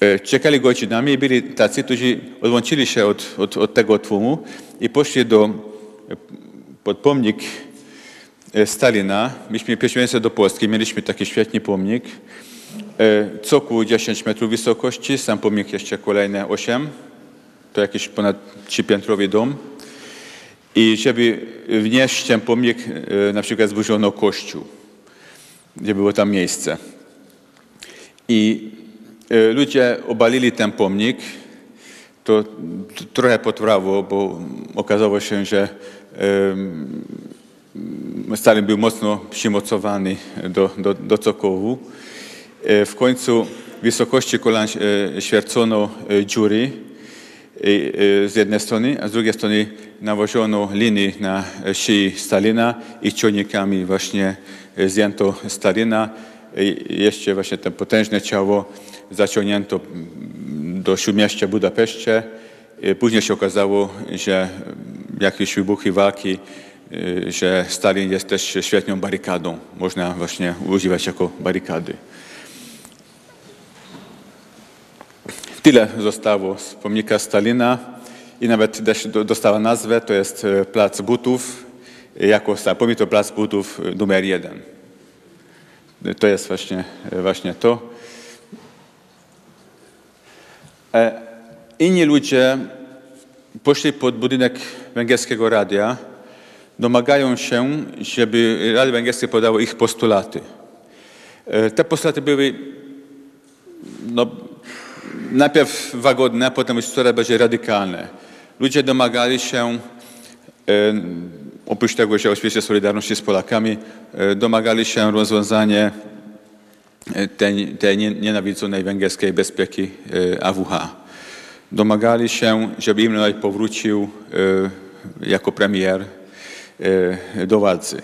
E, Czekali godzinami i byli tacy, którzy odłączyli się od, od, od tego tłumu i poszli do, e, pod pomnik e, Stalina. Myśmy pierwsze do Polski, mieliśmy taki świetny pomnik. Cokół 10 metrów wysokości, sam pomnik jeszcze kolejne 8. To jakiś ponad trzypiętrowy dom. I żeby wnieść ten pomnik, e, na przykład zburzono kościół, gdzie było tam miejsce. I e, ludzie obalili ten pomnik. To trochę potrwało, bo okazało się, że Stalin był mocno przymocowany do, do, do cokołu. E, W końcu wysokości kolan świercono dziury z jednej strony, a z drugiej strony nawożono liny na szyi Stalina i ciągnikami właśnie e, zdjęto Stalina. Jeszcze właśnie to potężne ciało zaciągnięto mm, do śródmieścia Budapeszcie. E, Później się okazało, że jakieś wybuchy walki, e, że Stalin jest też świetną barykadą. Można właśnie używać jako barykady. Tyle zostało z pomnika Stalina i nawet dostała nazwę, to jest e, Plac Butów, jako znakomity Plac Butów e, numer jeden. E, To jest właśnie, właśnie to. Inni ludzie poszli pod budynek węgierskiego radia, domagają się, żeby Radio Węgierskie podało ich postulaty. Te postulaty były no, najpierw łagodne, potem coraz bardziej radykalne. Ludzie domagali się, e, oprócz tego, że oczywiście Solidarności z Polakami, e, domagali się rozwiązania e, tej, tej nie- nienawidzonej węgierskiej bezpieki AWH. Domagali się, żeby Imre powrócił jako premier do władzy.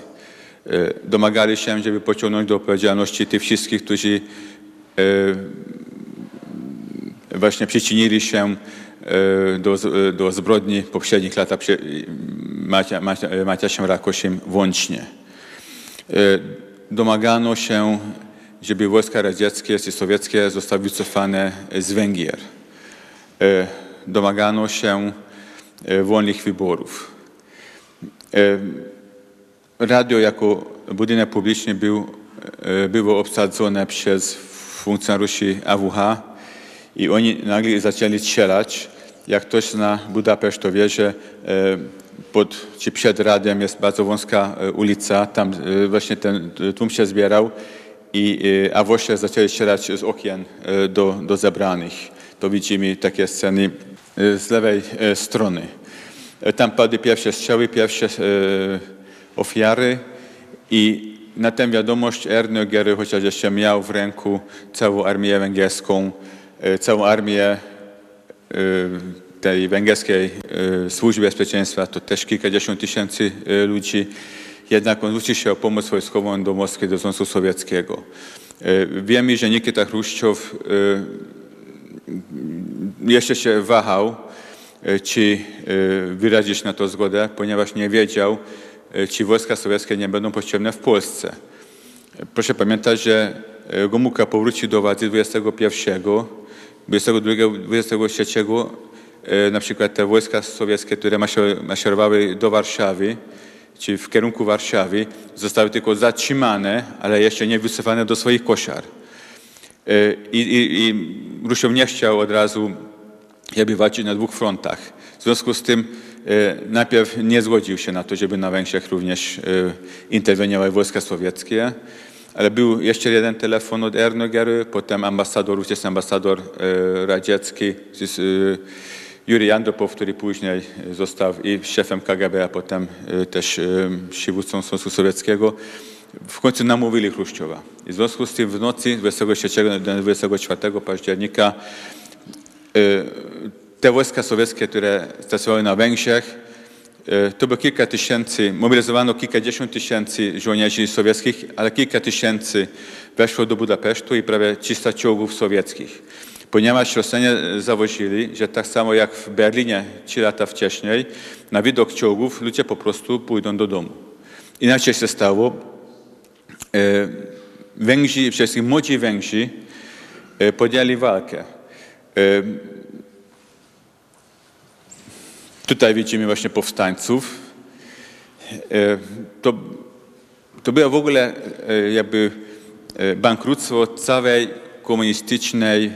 Domagali się, żeby pociągnąć do odpowiedzialności tych wszystkich, którzy właśnie przyczynili się e, do, z- do zbrodni poprzednich lat Macia, Macia, Maciasiem Rakosiem włącznie. E, Domagano się, żeby wojska radzieckie i sowieckie zostały wycofane z Węgier. E, Domagano się e, wolnych wyborów. E, Radio jako budynek publiczny był, e, było obsadzone przez funkcjonariuszy AWH i oni nagle zaczęli strzelać. Jak ktoś na Budapeszt to wie, że e, pod, czy przed radiem jest bardzo wąska e, ulica, tam e, właśnie ten tłum się zbierał i a właśnie zaczęli strzelać z okien do, do zebranych. To widzimy takie sceny z lewej strony. Tam padły pierwsze strzały, pierwsze ofiary i na tę wiadomość Ernöger, chociaż jeszcze miał w ręku całą armię węgierską, całą armię e, tej węgierskiej e, służby bezpieczeństwa, to też kilkadziesiąt tysięcy e, ludzi, jednak on zwrócił się o pomoc wojskową do Moskwy, do Związku Sowieckiego. E, Wiemy, że Nikita Chruszczow e, jeszcze się wahał, e, czy e, wyrazić na to zgodę, ponieważ nie wiedział, e, czy wojska sowieckie nie będą potrzebne w Polsce. E, Proszę pamiętać, że e, Gomułka powrócił do władzy 21, 22, 23, e, na przykład te wojska sowieckie, które maszerowały- do Warszawy, czy w kierunku Warszawy, zostały tylko zatrzymane, ale jeszcze nie wycofane do swoich koszar. E, I, i, i Ruszow nie chciał od razu jakby walczyć na dwóch frontach. W związku z tym e, najpierw nie zgodził się na to, żeby na Węgrzech również interweniowały wojska sowieckie, był jeszcze jeden telefon od Ernögery, potem ambasador, ówczesny ambasador e, radziecki, e, Jurij Andropow, który później został i szefem KGB, a potem e, też przywódcą Związku Sowieckiego, w końcu namówili Chruszczowa. I w związku z tym w nocy 23 do 24 października te wojska sowieckie, które stacjonowały na Węgrzech, to było kilka tysięcy, mobilizowano kilkadziesiąt tysięcy żołnierzy sowieckich, ale kilka tysięcy weszło do Budapesztu i prawie 300 czołgów sowieckich. Ponieważ Rosjanie zawozili, że tak samo jak w Berlinie trzy lata wcześniej, na widok czołgów ludzie po prostu pójdą do domu. Inaczej się stało. E, Węgrzy, przede młodzi Węgrzy e, podjęli walkę. Tutaj widzimy właśnie powstańców. E, To, to było w ogóle e, jakby e, bankructwo całej komunistycznej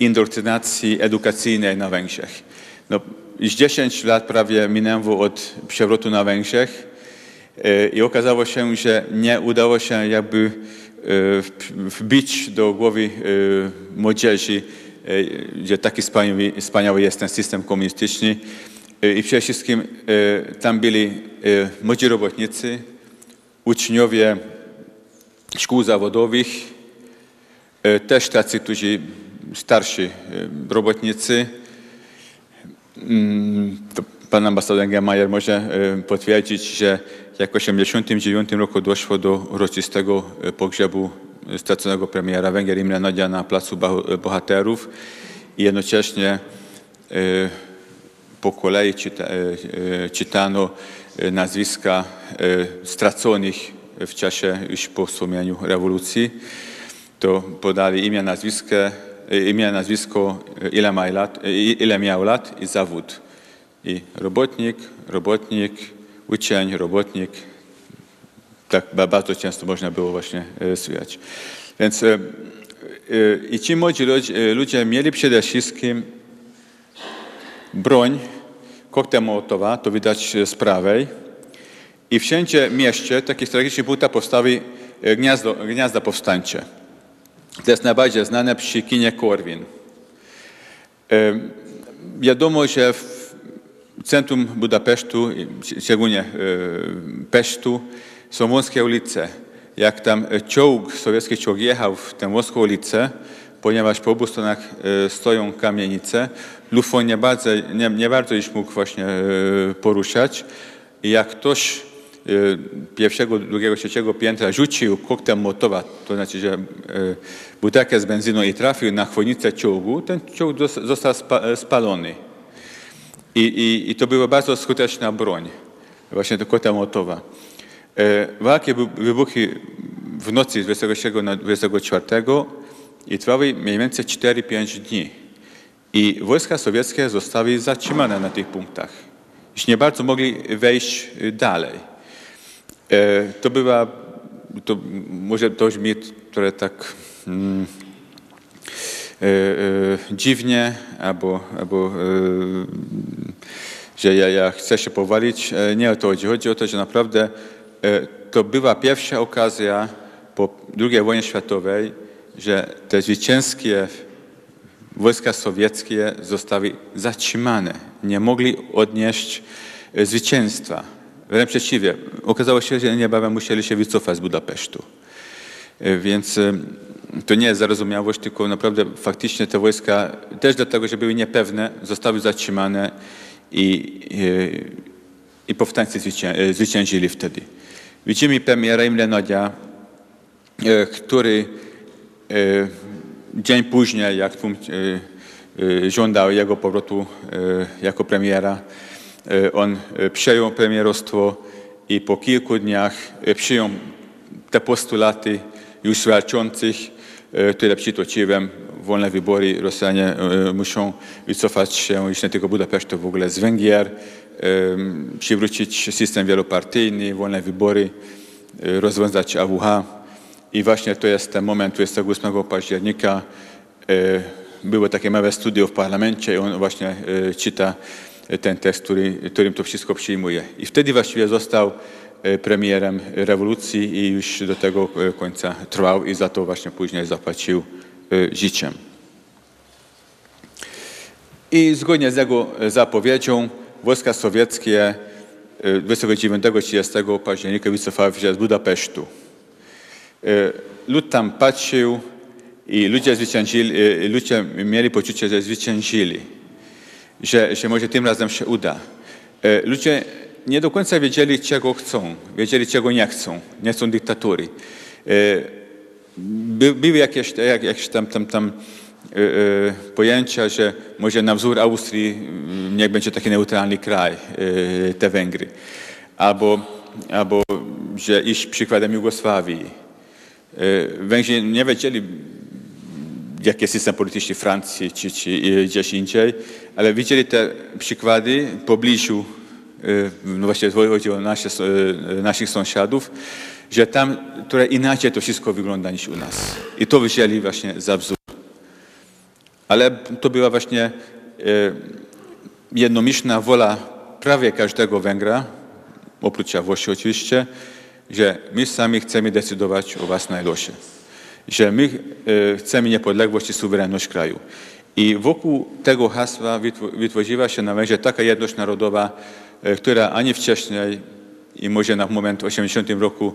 indoktrynacji edukacyjnej na Węgrzech. No, już 10 lat prawie minęło od przewrotu na Węgrzech i okazało się, że nie udało się jakby wbić do głowy młodzieży, że taki wspaniały, wspaniały jest ten system komunistyczny. E, I przede wszystkim e, tam byli e, młodzi robotnicy, uczniowie szkół zawodowych, też tacy, którzy starsi robotnicy. Mm, to Pan ambasador Engelmajer może potwierdzić, że jak w 1989 roku doszło do uroczystego pogrzebu straconego premiera Węgier Imre Nadia na Placu Bohaterów i jednocześnie po kolei czyta, e, e, czytano e, nazwiska straconych w czasie już po sumieniu rewolucji, to podali imię, nazwiskę, e, imię, nazwisko, ile, ma lat, ile miał lat i zawód I robotnik, robotnik, uczeń, robotnik. Tak ba- bardzo często można było właśnie słychać. Więc i ci młodzi ludzie mieli przede wszystkim broń, koktajl Mołotowa, to widać z prawej. I wszędzie mieście, takich strategicznych punktach postawi e, gniazdo, gniazda powstańcze. To jest najbardziej znane przy kinie Korwin. E, Wiadomo, że w centrum Budapesztu, szczególnie e, Pesztu, są wąskie ulice. Jak tam e, czołg, sowiecki czołg jechał w tę wąską ulicę, ponieważ po obu stronach e, stoją kamienice, Lufon nie bardzo, nie, nie bardzo mógł właśnie e, poruszać. I jak ktoś e, pierwszego, drugiego, trzeciego piętra rzucił koktajl Mołotowa, to znaczy, że e, butelkę z benzyną i trafił na chłodnicę czołgu, ten czołg został spa, spalony. I, i, I to była bardzo skuteczna broń, właśnie to kota Mołotowa. E, Walki wy- wybuchły w nocy z 23 na 24 i trwały mniej więcej 4-5 dni. I wojska sowieckie zostały zatrzymane na tych punktach. Już nie bardzo mogli wejść y, dalej. E, To była, to może to brzmi trochę tak mm, e, e, dziwnie, albo, albo e, że ja, ja chcę się powalić. E, Nie o to chodzi. Chodzi o to, że naprawdę e, to była pierwsza okazja po II wojnie światowej, że te zwycięskie wojska sowieckie zostały zatrzymane. Nie mogli odnieść e, zwycięstwa. Wręcz przeciwnie. Okazało się, że niebawem musieli się wycofać z Budapesztu. E, Więc e, to nie jest zarozumiałość, tylko naprawdę faktycznie te wojska, też dlatego, że były niepewne, zostały zatrzymane i, i, i powstańcy zwycię, zwyciężyli wtedy. Widzimy premiera Imrenodia, e, który dzień później, jak e, e, żądał jego powrotu e, jako premiera, on przejął premierostwo i po kilku dniach przyjął te postulaty już walczących, które przytoczyłem, wolne wybory, Rosjanie muszą wycofać się już nie tylko Budapesztu, w ogóle z Węgier, przywrócić system wielopartyjny, wolne wybory, rozwiązać AWH. I właśnie to jest ten moment 28 października. e, Było takie małe studio w parlamencie i on właśnie e, czyta ten tekst, który, którym to wszystko przyjmuje. I wtedy właściwie został e, premierem rewolucji i już do tego końca trwał i za to właśnie później zapłacił życiem. I zgodnie z jego zapowiedzią wojska sowieckie e, 29-30 października wycofały się z Budapesztu. E, Lud tam patrzył i ludzie, zwyciężyli, e, ludzie mieli poczucie, że zwyciężyli, że, że może tym razem się uda. E, Ludzie nie do końca wiedzieli, czego chcą, wiedzieli, czego nie chcą. Nie chcą dyktatury. By, były jakieś, jak, jakieś tam, tam, tam pojęcia, że może na wzór Austrii mm, niech będzie taki neutralny kraj, te Węgry. Albo, albo że iść przykładem Jugosławii. E, Węgrzy nie wiedzieli, jaki jest system polityczny Francji czy, czy e, gdzieś indziej, ale widzieli te przykłady w pobliżu, e, no właśnie chodzi nasze, e, naszych sąsiadów, że tam trochę inaczej to wszystko wygląda niż u nas. I to wzięli właśnie za wzór. Ale to była właśnie jednomyślna wola prawie każdego Węgra, oprócz Włosi oczywiście, że my sami chcemy decydować o własnej losie. Że my e, chcemy niepodległość i suwerenność kraju. I wokół tego hasła wytwo- wytworzyła się na Węgrzech taka jedność narodowa, e, która ani wcześniej i może na moment w 80 roku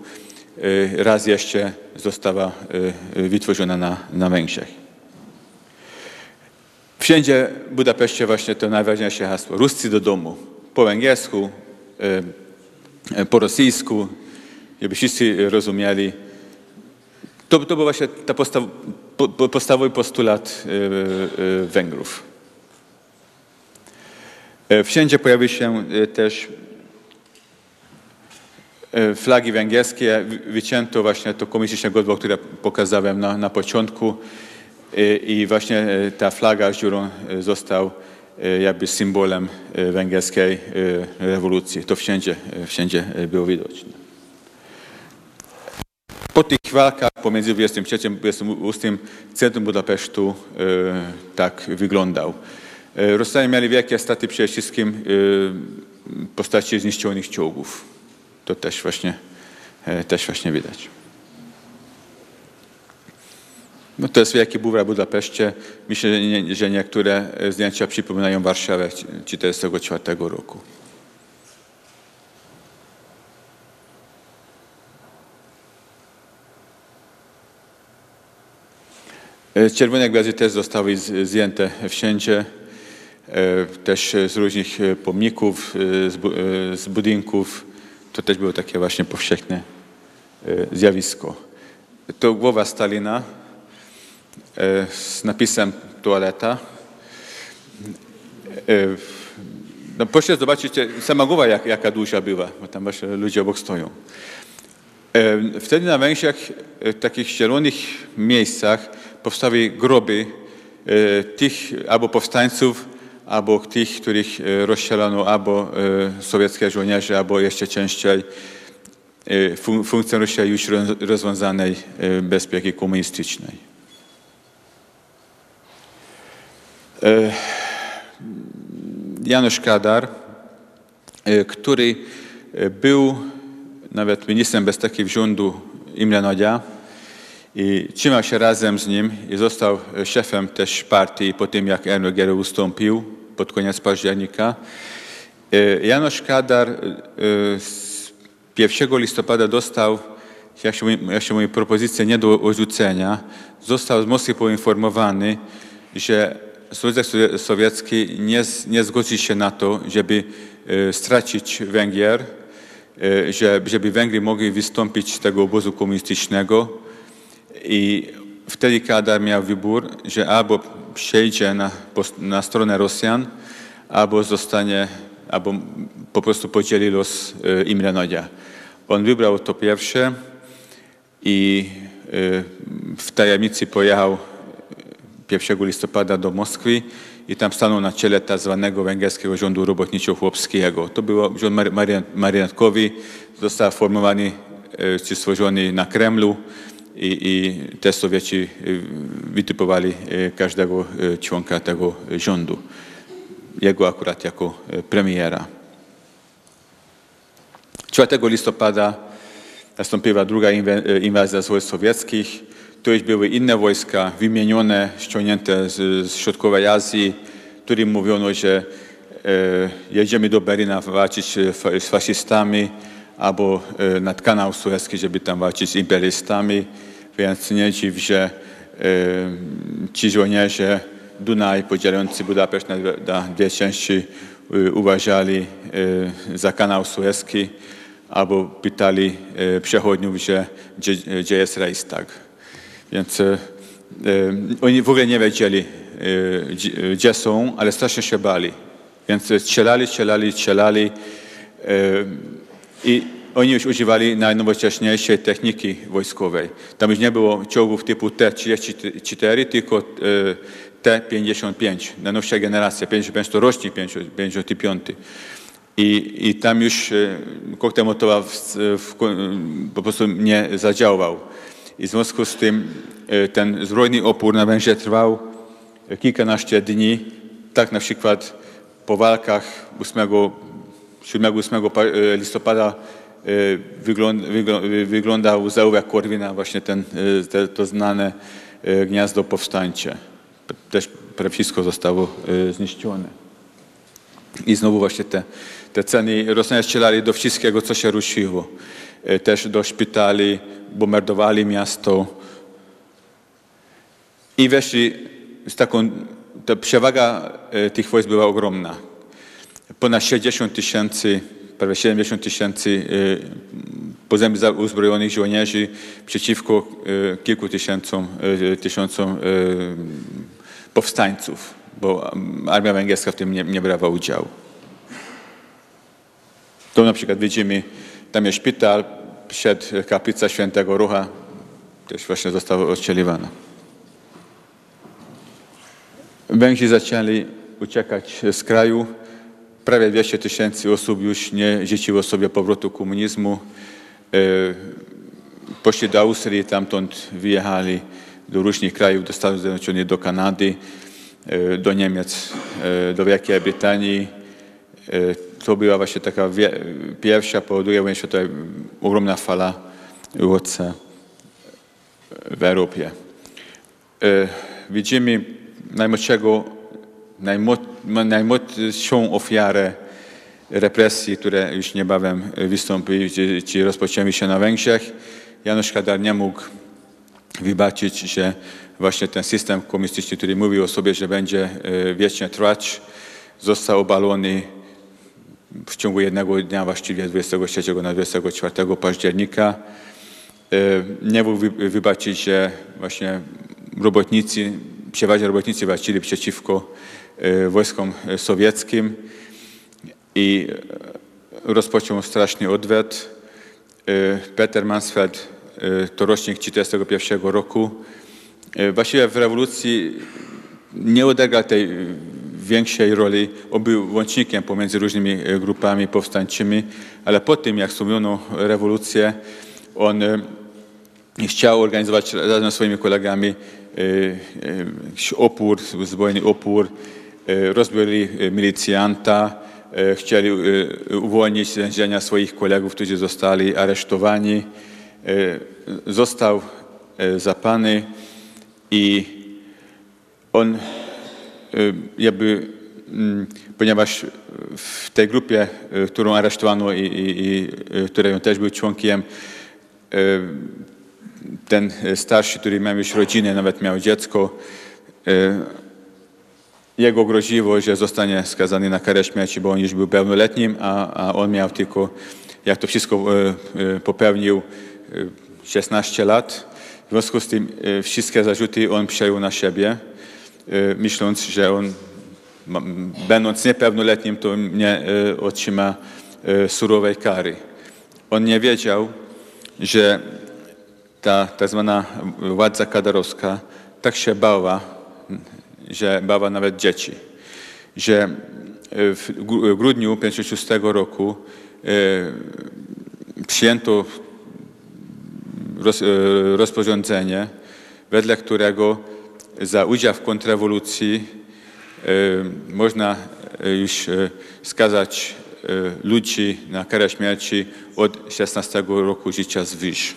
e, raz jeszcze została wytworzona na, na Węgrzech. Wszędzie w Budapeszcie właśnie to najważniejsze hasło. Ruscy do domu. Po węgiersku, po rosyjsku, żeby wszyscy rozumieli. To, to był właśnie ta postaw, po, po, podstawowy postulat e, e, Węgrów. E, Wszędzie pojawiły się też flagi węgierskie. Wy- Wycięto właśnie to komunistyczne godło, które pokazałem na, na początku. I właśnie ta flaga z dziurą został jakby symbolem węgierskiej rewolucji. To wszędzie, wszędzie było widoczne. Po tych walkach pomiędzy 23 a 28 centrum Budapesztu e, tak wyglądał. E, Rosjanie mieli wielkie straty przede wszystkim e, w postaci zniszczonych czołgów. To też właśnie, też właśnie widać. No to jest wielki bubra w Budapeszcie. Myślę, że, nie, że niektóre zdjęcia przypominają Warszawę 1944 roku. E, Czerwone gwiazdy też zostały z- zdjęte wszędzie, e, też z różnych e, pomników, z, bu- z budynków. To też było takie właśnie powszechne zjawisko. To głowa Stalina z napisem toaleta. No proszę zobaczyć, sama głowa jak, jaka duża była, bo tam właśnie ludzie obok stoją. E, Wtedy na Węgrzech e, w takich zielonych miejscach powstały groby e, tych albo powstańców, albo tych, których rozstrzelano, albo sowieckie żołnierze, albo jeszcze częściej fun- funkcjonariusze już roz- rozwiązanej bezpieki komunistycznej. Janusz Kadar, który był nawet ministrem bezpieki rządu Imre Nagya i trzymał się razem z nim i został e, szefem też partii po tym, jak Ernő Gero ustąpił pod koniec października. E, Janusz Kadar e, z 1 listopada dostał, jak się, mówi- jak się mówi, propozycję nie do odrzucenia. Został z Moskwy poinformowany, że Związek Sowie- Sowiecki nie, nie zgodzi się na to, żeby e, stracić Węgier, e, żeby Węgry mogli wystąpić z tego obozu komunistycznego. I wtedy Kadar miał wybór, że albo przejdzie na, na stronę Rosjan, albo zostanie, albo po prostu podzieli los e, Imre Nagya. On wybrał to pierwsze i e, w tajemnicy pojechał 1 listopada do Moskwy i tam stanął na czele tak zwanego węgierskiego rządu robotniczo-chłopskiego. To był rząd marionetkowy, został formowany e, czy stworzony na Kremlu i, i te Sowieci e, wytypowali e, każdego członka tego rządu. Jego akurat jako premiera. 4 listopada nastąpiła druga inwazja z wojsk sowieckich. Już były inne wojska wymienione, ściągnięte z, z środkowej Azji, którym mówiono, że e, jedziemy do Berlina walczyć e, z faszystami albo e, nad kanał Suezki, żeby tam walczyć z imperialistami. Więc nie dziw, że e, ci żołnierze Dunaj podzielający Budapeszt na, na dwie części e, uważali e, za kanał Suezki albo pytali e, przechodniów, że, gdzie, gdzie jest Reichstag. Więc e, e, oni w ogóle nie wiedzieli, e, gdzie, są, ale strasznie się bali. Więc strzelali, strzelali, strzelali i oni już używali najnowocześniejszej techniki wojskowej. Tam już nie było czołgów typu T-34, tylko e, T-55, najnowsza generacja, 55 to rocznik 55. I, I tam już koktajl Mołotowa w, w, po prostu nie zadziałał. I w związku z tym e, ten zbrojny opór na Węgrzech trwał kilkanaście dni. Tak na przykład po walkach 8, 7-8 pa- e, listopada e, wygląd, wyglą- wyglądał zaułek Korwina, właśnie ten, e, te, to znane e, gniazdo powstańcze. Też prawie wszystko zostało e, zniszczone. I znowu właśnie te, te ceny, Rosjanie strzelali do wszystkiego, co się ruszyło. E, Też do szpitali, bombardowali miasto. I weszli z taką, ta przewaga e, tych wojsk była ogromna. Ponad 60 tysięcy, prawie 70 tysięcy e, za- uzbrojonych żołnierzy przeciwko kilku tysiącom, tysiącom powstańców, bo armia węgierska w tym nie, nie brała udziału. Tu na przykład widzimy, tam jest szpital, przed kaplica świętego Rucha, też właśnie została odcieliwana. Węgrzy zaczęli uciekać z kraju. Prawie 200 tysięcy osób już nie życzyło sobie powrotu komunizmu. E, Poszli do Austrii, tamtąd wyjechali do różnych krajów, do Stanów Zjednoczonych, do Kanady, e, do Niemiec, e, do Wielkiej Brytanii. To była właśnie taka pierwsza po II wojnie światowej ogromna fala uchodźca w Europie. E, Widzimy najmłodszego, najmo- najmłodszą ofiarę represji, które już niebawem wystąpi, czy, czy rozpoczęły się na Węgrzech. Janusz Kadar nie mógł wybaczyć, że właśnie ten system komunistyczny, który mówił o sobie, że będzie e, wiecznie trwać, został obalony w ciągu jednego dnia, właściwie 23 na 24 października. E, Nie mógł wy- wybaczyć, że właśnie robotnicy, przeważnie robotnicy walczyli przeciwko e, wojskom sowieckim i e, rozpoczął straszny odwet. Peter Mansfeld to rocznik 1941 roku. Właściwie w rewolucji nie odegrał tej większej roli, był łącznikiem pomiędzy różnymi e, grupami powstańczymi, ale po tym jak stłumiono rewolucję, on e, chciał organizować razem ze swoimi kolegami e, opór, zbrojny opór, rozbili milicjanta, chcieli uwolnić z więzienia swoich kolegów, którzy zostali aresztowani. Został zapany i on jakby, mm, ponieważ w tej grupie, e, którą aresztowano i, i, i e, której on też był członkiem, ten starszy, który miał już rodzinę, nawet miał dziecko, jego groziło, że zostanie skazany na karę śmierci, bo on już był pełnoletnim, a, a on miał tylko, jak to wszystko popełnił, e, 16 lat. W związku z tym wszystkie zarzuty on przejął na siebie, myśląc, że on, będąc niepełnoletnim, to nie e, otrzyma e, surowej kary. On nie wiedział, że ta tak zwana władza kadarowska tak się bała, że bała nawet dzieci, że w gru- grudniu 1956 roku przyjęto roz, rozporządzenie, wedle którego za udział w kontrrewolucji e, można e, już e, skazać ludzi na karę śmierci od 16 roku życia zwyż.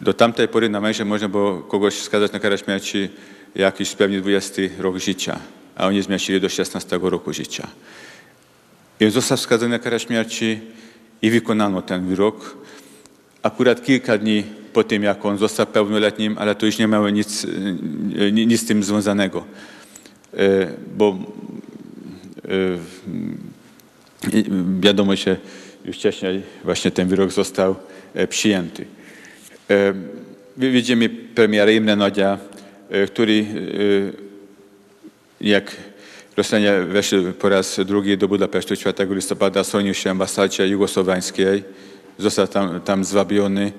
Do tamtej pory na Węgrzech można było kogoś skazać na karę śmierci jakiś pewnie 20 rok życia, a oni zmieścili do 16 roku życia. I został skazany na karę śmierci i wykonano ten wyrok. Akurat kilka dni po tym, jak on został pełnoletnim, ale to już nie miało nic, e, ni- nic z tym związanego. E, Bo e, wiadomo, że już wcześniej właśnie ten wyrok został przyjęty. Wi- Widzimy premiera Imre e, który jak Rosjanie weszli po raz drugi do Budapesztu 4 listopada, schronił się w ambasadzie jugosłowiańskiej, został tam, tam zwabiony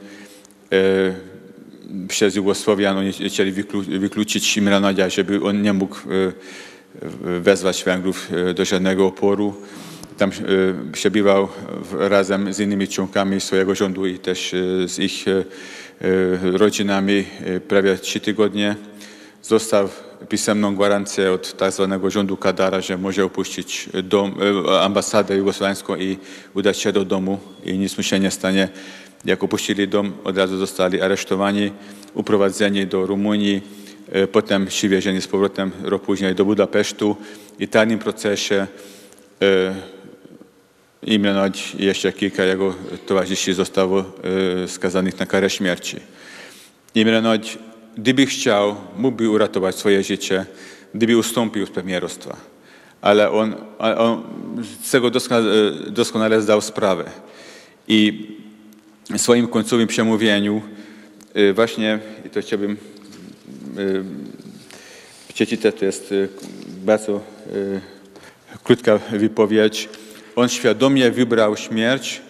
przez Jugosłowian. Oni chcieli wyklu, wykluczyć Imre Nagya, żeby on nie mógł e, wezwać Węgrów e, do żadnego oporu. Tam e, przebywał razem z innymi członkami swojego rządu i też e, z ich e, e, rodzinami e, prawie trzy tygodnie. Został pisemną gwarancję od tak zwanego rządu Kadara, że może opuścić dom, e, ambasadę jugosłowiańską i udać się do domu i nic mu się nie stanie. Jak opuścili dom, od razu zostali aresztowani, uprowadzeni do Rumunii, e, potem przywiezieni z powrotem rok później do Budapesztu i w tajnym procesie e, Imre Nagy i jeszcze kilka jego towarzyszy zostało e, skazanych na karę śmierci. Imre Nagy, gdyby chciał, mógłby uratować swoje życie, gdyby ustąpił z premierostwa. Ale on, on z tego doskonale, doskonale zdał sprawę. I swoim końcowym przemówieniu e, właśnie, i to chciałbym przeczytać, to jest e, bardzo krótka wypowiedź. On świadomie wybrał śmierć,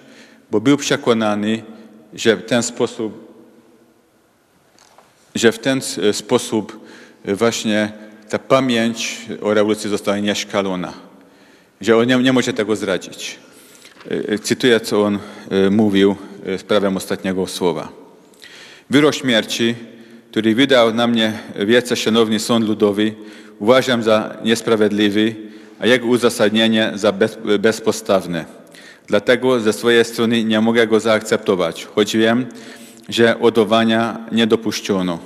bo był przekonany, że w ten sposób, że w ten sposób właśnie ta pamięć o rewolucji została nieszkalona, że on nie, nie może tego zdradzić. Cytuję, co on mówił z prawem ostatniego słowa. Wyrok śmierci, który wydał na mnie wiece szanowny sąd ludowy, uważam za niesprawiedliwy, a jego uzasadnienie za bez. Dlatego ze swojej strony nie mogę go zaakceptować, choć wiem, że odowania nie dopuszczono.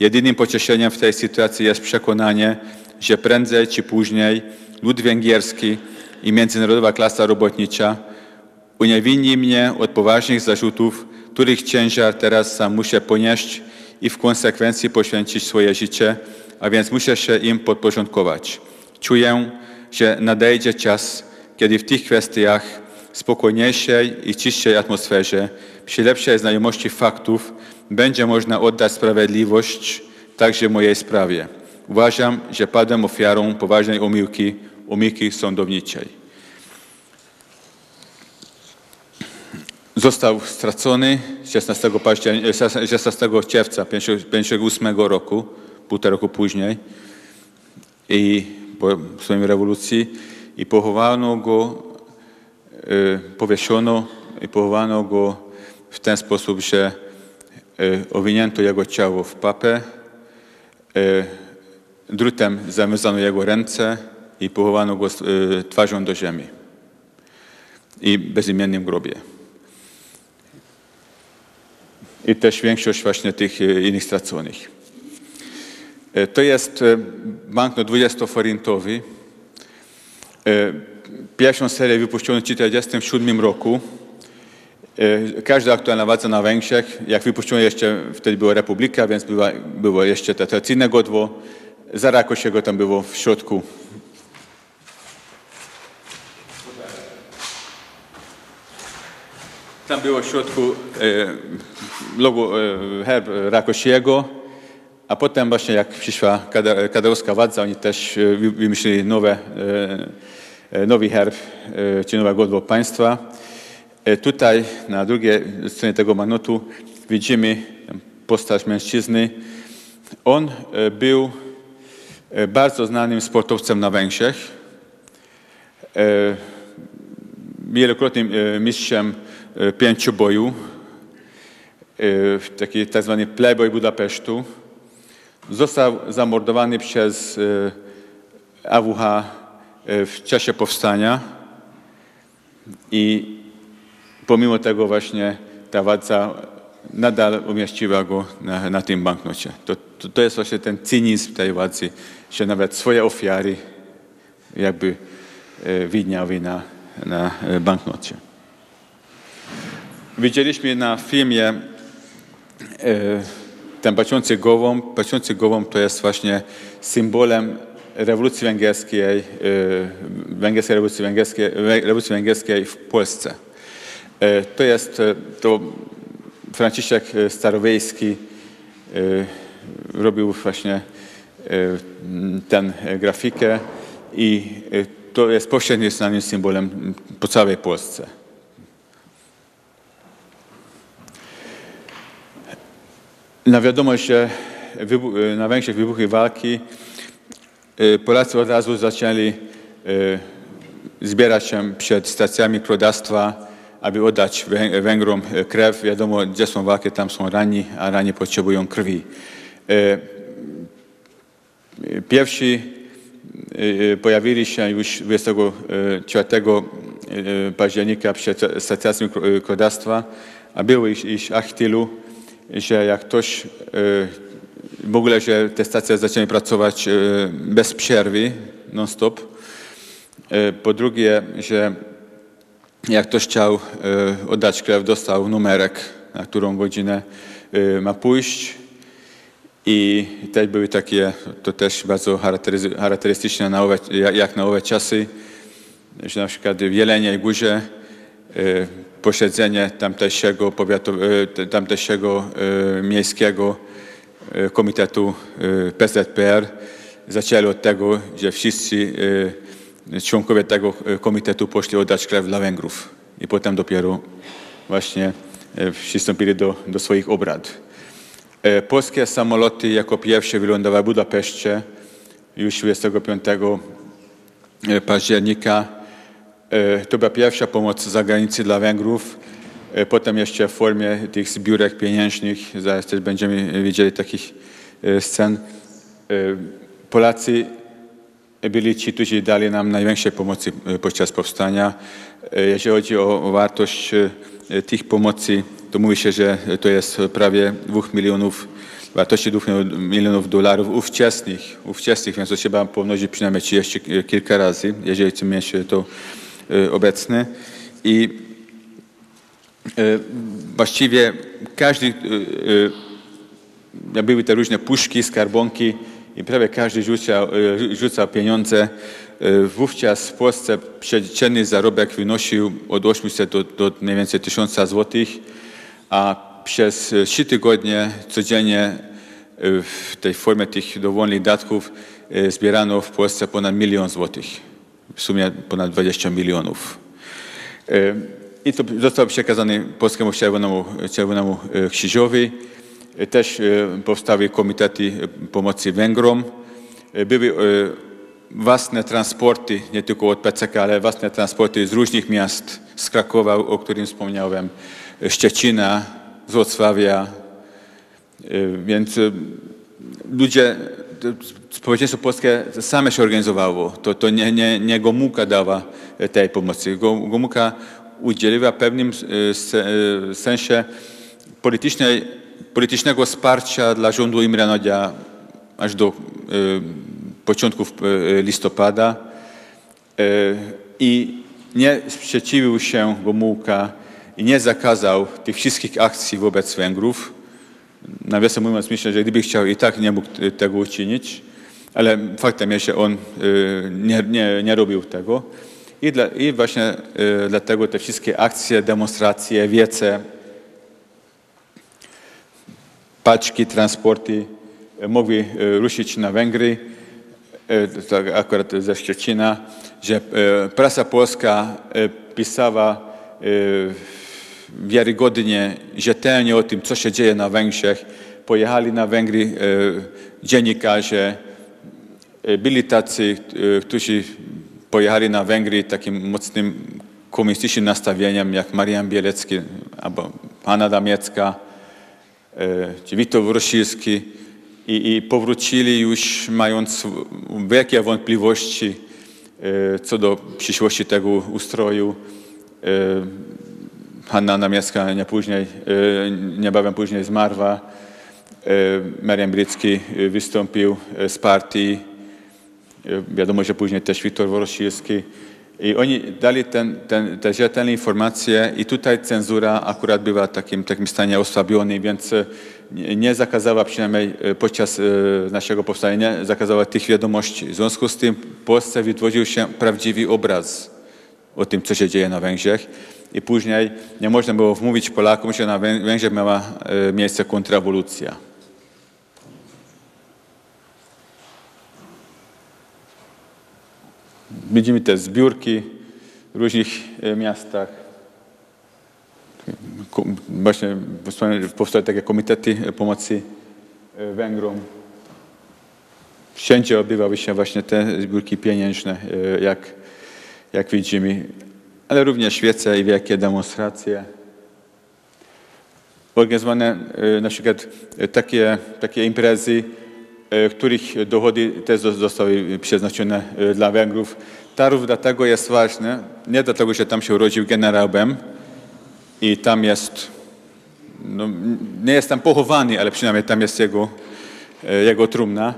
Jedynym pocieszeniem w tej sytuacji jest przekonanie, że prędzej czy później lud węgierski i międzynarodowa klasa robotnicza uniewinni mnie od poważnych zarzutów, których ciężar teraz sam muszę ponieść i w konsekwencji poświęcić swoje życie, a więc muszę się im podporządkować. Czuję, że nadejdzie czas, kiedy w tych kwestiach spokojniejszej i czystszej atmosferze, przy lepszej znajomości faktów, będzie można oddać sprawiedliwość także w mojej sprawie. Uważam, że padłem ofiarą poważnej omyłki, omyłki sądowniczej. Został stracony 16, października, 16 czerwca 1958 roku, półtora roku później, i po swojej rewolucji, i pochowano go, e, powieszono i pochowano go w ten sposób, że e, owinięto jego ciało w papę, e, drutem zawiązano jego ręce i pochowano go e, twarzą do ziemi i bezimiennym grobie. I też większość właśnie tych e, innych straconych. E, To jest e, banknot 20-forintowy. E, Pierwszą serię wypuszczono w 1947 roku. Każda aktualna władza na Węgrzech, jak wypuszczono jeszcze, wtedy była republika, więc była, było jeszcze to tradycyjne godło. Za Rakosiego tam było w środku Tam było w środku e, logo, e, herb Rakosiego, a potem właśnie jak przyszła kadałowska władza, oni też e, wy- wymyślili nowe, nowy herb, czy nowe godło państwa. Tutaj na drugiej stronie tego manutu widzimy postać mężczyzny. On był bardzo znanym sportowcem na Węgrzech. Wielokrotnym mistrzem pięcioboju, e, taki tak zwany playboy Budapesztu. Został zamordowany przez e, AWH e, w czasie powstania i pomimo tego właśnie ta władza nadal umieściła go na, na tym banknocie. To, to, to jest właśnie ten cynizm tej władzy, że nawet swoje ofiary jakby e, widniały na, na e, banknocie. Widzieliśmy na filmie e, ten patrzący głową. Patrzący głową to jest właśnie symbolem rewolucji węgierskiej, e, węgierskiej rewolucji węgierskiej, rewolucji węgierskiej w Polsce. E, To jest to Franciszek Starowiejski robił właśnie tę grafikę i to jest powszechnie znanym symbolem po całej Polsce. Na wiadomość, że wybu- na Węgrzech wybuchły walki, e, Polacy od razu zaczęli e, zbierać się przed stacjami królestwa, aby oddać Wę- Węgrom e, krew. Wiadomo, gdzie są walki, tam są rani, a rani potrzebują krwi. E, Pierwsi e, pojawili się już 24 e, października przed stacjami Kró- królestwa, a było ich, ich aż tylu, że jak ktoś e, w ogóle, że te stacje zaczęły pracować e, bez przerwy, non-stop. E, Po drugie, że jak ktoś chciał oddać krew, dostał numerek, na którą godzinę ma pójść. I też były takie, to też bardzo charakterystyczne na owe, jak na owe czasy, że na przykład w Jeleniej Górze posiedzenie tamtejszego, powiatu, e, tamtejszego e, miejskiego e, komitetu PZPR zaczęli od tego, że wszyscy członkowie tego komitetu poszli oddać krew dla Węgrów i potem dopiero właśnie przystąpili do, do swoich obrad. Polskie samoloty jako pierwsze wylądowały w Budapeszcie już 25 października. E, To była pierwsza pomoc z zagranicy dla Węgrów. E, Potem jeszcze w formie tych zbiórek pieniężnych, zaraz też będziemy widzieli takich e, scen. Polacy byli ci, którzy dali nam największe pomocy podczas powstania. Jeśli chodzi o wartość tych pomocy, to mówi się, że to jest prawie 2 milionów, wartości 2 milionów dolarów ówczesnych, ówczesnych, więc to trzeba pomnożyć przynajmniej 30 kilka razy, jeżeli chcemy mieć to e, obecne. I e, właściwie każdy e, były te różne puszki, skarbonki i prawie każdy rzucał, rzucał pieniądze. Wówczas w Polsce przeciętny zarobek wynosił od 800 do, do mniej więcej 1000 złotych, a przez e, trzy tygodnie codziennie w tej formie tych dowolnych datków zbierano w Polsce ponad milion złotych. W sumie ponad 20 milionów. E, I to został przekazany Polskiemu Czerwonemu, Czerwonemu e, Krzyżowi. E, Też powstały komitety pomocy Węgrom. Były własne transporty, nie tylko od PCK, ale własne transporty z różnych miast, z Krakowa, o którym wspomniałem, Szczecina, z Wrocławia. Więc ludzie, społeczeństwo polskie same się organizowało. To, to nie, nie, nie Gomułka dała e, tej pomocy. Go- Gomułka udzieliła pewnym e, e, sensie politycznej, politycznego wsparcia dla rządu Imre Nadia aż do początków listopada i nie sprzeciwił się Gomułka i nie zakazał tych wszystkich akcji wobec Węgrów. Nawiasem mówiąc, myślę, że gdyby chciał i tak nie mógł tego uczynić, ale faktem jest, że on e, nie, nie, nie robił tego. I, dla, I właśnie e, dlatego te wszystkie akcje, demonstracje, wiece, paczki, transporty mogły e, ruszyć na Węgry, tak akurat ze Szczecina, że prasa polska pisała wiarygodnie, rzetelnie o tym, co się dzieje na Węgrzech. Pojechali na Węgry e, dziennikarze, e, byli tacy, e, którzy pojechali na Węgry takim mocnym komunistycznym nastawieniem, jak Marian Bielecki albo Hanna Damiecka, czy Witold Wrosilski i, i powrócili już mając wielkie wątpliwości co do przyszłości tego ustroju. Hanna Namiecka nie później, e, niebawem później zmarła. E, Marian Brycki e, wystąpił z partii. Wiadomo, że później też Wiktor Worosilski. I oni dali ten, ten, te rzetelne informacje i tutaj cenzura akurat była w takim, takim stanie osłabiony, więc nie, zakazała przynajmniej podczas naszego powstania, zakazała tych wiadomości. W związku z tym w Polsce wytworzył się prawdziwy obraz o tym, co się dzieje na Węgrzech. I później nie można było wmówić Polakom, że na Wę- Węgrzech miała e, miejsce kontrrewolucja. Widzimy te zbiórki w różnych e, miastach. Właśnie powstały takie komitety e, pomocy Węgrom. Wszędzie odbywały się właśnie te zbiórki pieniężne, jak, jak widzimy, ale również świece i wielkie demonstracje. Organizowane e, na przykład e, takie, takie imprezy, e, których dochody też zos- zostały przeznaczone dla Węgrów. Tarów dlatego jest ważne, nie dlatego, że tam się urodził generał Bem i tam jest, no, nie jest tam pochowany, ale przynajmniej tam jest jego, jego trumna.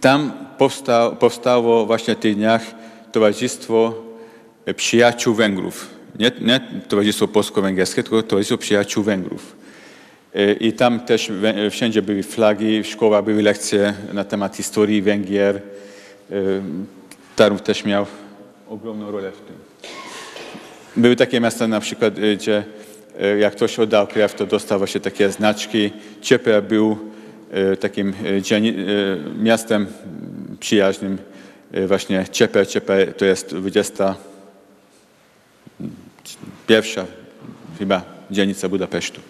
Tam powsta, powstało właśnie w tych dniach Towarzystwo Przyjaciół Węgrów. Nie, nie Towarzystwo Polsko-Węgierskie, tylko Towarzystwo Przyjaciół Węgrów. E, I tam też wę- wszędzie były flagi, w szkołach były lekcje na temat historii Węgier. E, Tarów też miał ogromną rolę w tym. Były takie miasta na przykład, gdzie jak ktoś oddał krew, to dostał właśnie takie znaczki. Ciepę był takim miastem przyjaźnym. Y, Właśnie Ciepę, Ciepę to jest 21 chyba dzielnica Budapesztu.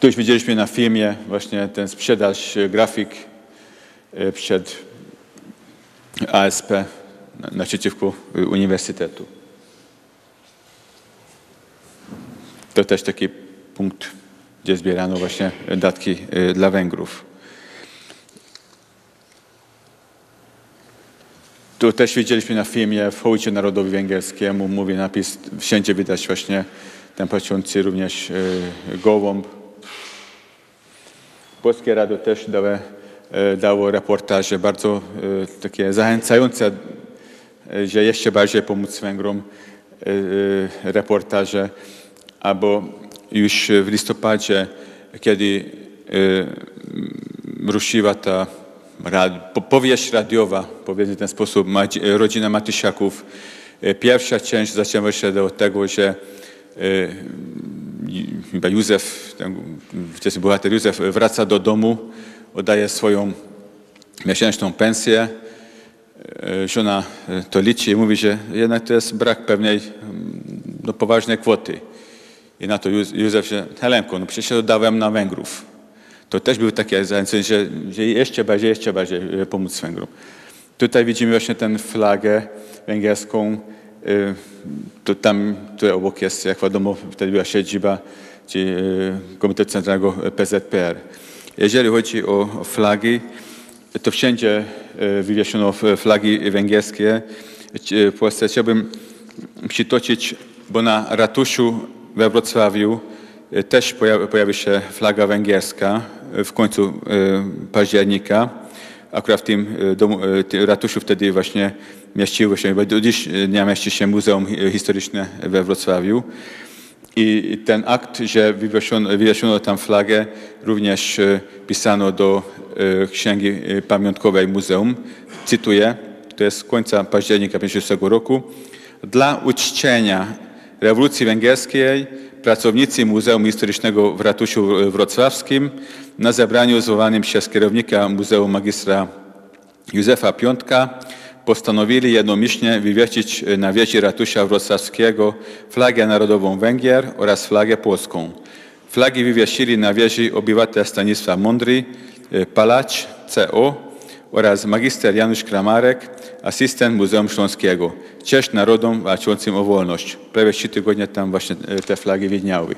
Tu już widzieliśmy na filmie właśnie ten sprzedaż, e, grafik e, przed ASP na- naprzeciwko uniwersytetu. To też taki punkt, gdzie zbierano właśnie datki dla Węgrów. Tu też widzieliśmy na filmie w hołdzie narodowi węgierskiemu, mówi napis, wszędzie widać właśnie ten patrzący również e, gołąb. Polskie Radio też dało, e, dało reportaże bardzo e, takie zachęcające, że jeszcze bardziej pomóc Węgrom reportaże, albo już w listopadzie, kiedy ruszyła ta powieść radiowa, powiedzmy w ten sposób, e, rodzina Matysiaków. E, Pierwsza część zaczęła się od tego, że e, chyba Józef, ten wczesny bohater Józef wraca do domu, oddaje swoją miesięczną pensję. Żona to liczy i mówi, że jednak to jest brak pewnej mm, no, poważnej kwoty. I na to Józ- Józef się, Helenko, no przecież oddałem na Węgrów. To też był takie zachęcenie, że, że jeszcze bardziej, jeszcze bardziej pomóc Węgrom. Tutaj widzimy właśnie tę flagę węgierską. e, To tam, tutaj obok jest, jak wiadomo, wtedy była siedziba e, Komitetu Centralnego PZPR. Jeżeli chodzi o flagi, to wszędzie e, wywieszono flagi węgierskie. W Polsce chciałbym przytoczyć, bo na ratuszu we Wrocławiu też pojawi, się flaga węgierska w końcu e, października. Akurat w tym e, domu, e, ratuszu wtedy właśnie mieściło się, bo do dziś dnia mieści się Muzeum Hi- Historyczne we Wrocławiu. I ten akt, że wywieszono, wywieszono tam flagę, również e, pisano do e, Księgi e, Pamiątkowej Muzeum. Cytuję, to jest z końca października 1956 roku. Dla uczczenia rewolucji węgierskiej pracownicy Muzeum Historycznego w Ratuszu Wrocławskim na zebraniu zwołanym przez kierownika Muzeum Magistra Józefa Piątka postanowili jednomyślnie wywiesić na wieży ratusza wrocławskiego flagę narodową Węgier oraz flagę polską. Flagi wywiesili na wieży obywatel Stanisław Mądry, e, palacz CO oraz magister Janusz Kramarek, asystent Muzeum Śląskiego. Cześć narodom walczącym o wolność. Prawie trzy tygodnie tam właśnie e, te flagi widniały.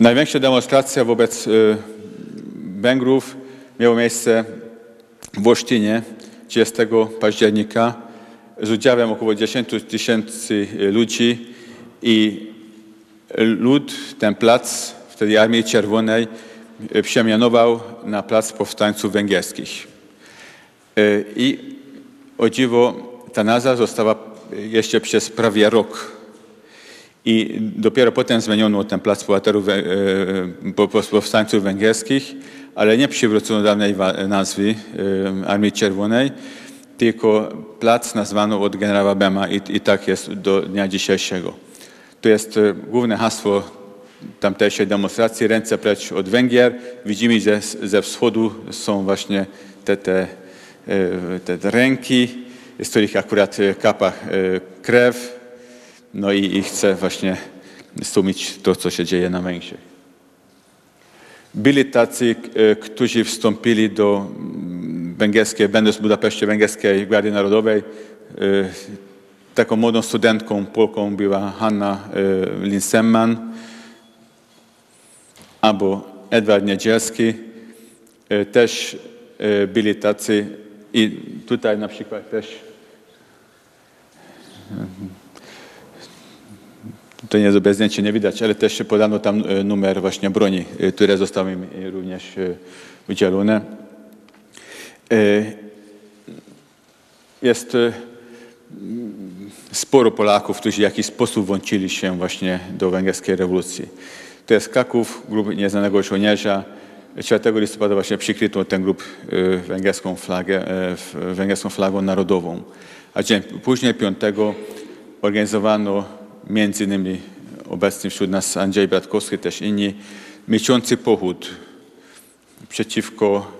Największa demonstracja wobec e, Węgrów miało miejsce w Olsztynie 30 października z udziałem około 10 tysięcy ludzi i lud ten plac, wtedy Armii Czerwonej, przemianował na Plac Powstańców Węgierskich. E, I o dziwo ta nazwa została jeszcze przez prawie rok i dopiero potem zmieniono ten plac e, powstańców węgierskich, ale nie przywrócono dawnej nazwy e, Armii Czerwonej, tylko plac nazwano od generała Bema i, i tak jest do dnia dzisiejszego. To jest e, główne hasło tamtejszej demonstracji, ręce precz od Węgier. Widzimy, że ze wschodu są właśnie te, te, e, te, ręki, z których akurat e, kapa e, krew. No i, i chce właśnie stłumić to, co się dzieje na Węgrzech. Byli tacy, którzy wstąpili do węgierskiej, będąc w Budapeszcie Węgierskiej Gwardii Narodowej. Taką młodą studentką, Polką była Hanna Linsemman albo Edward Niedzielski. E, Też e, byli tacy i tutaj na przykład też To nie jest zdjęcie nie widać, ale też podano tam e, numer właśnie broni, e, które zostały im e, również e, udzielone. E, Jest e, sporo Polaków, którzy w jakiś sposób włączyli się właśnie do węgierskiej rewolucji. To jest Kraków, grup nieznanego żołnierza. 4 listopada właśnie przykryto ten grup e, węgierską flagę, f- węgierską flagą narodową. A dzień później, 5 organizowano między innymi obecny wśród nas Andrzej Bratkowski, też inni, miesiący pochód przeciwko,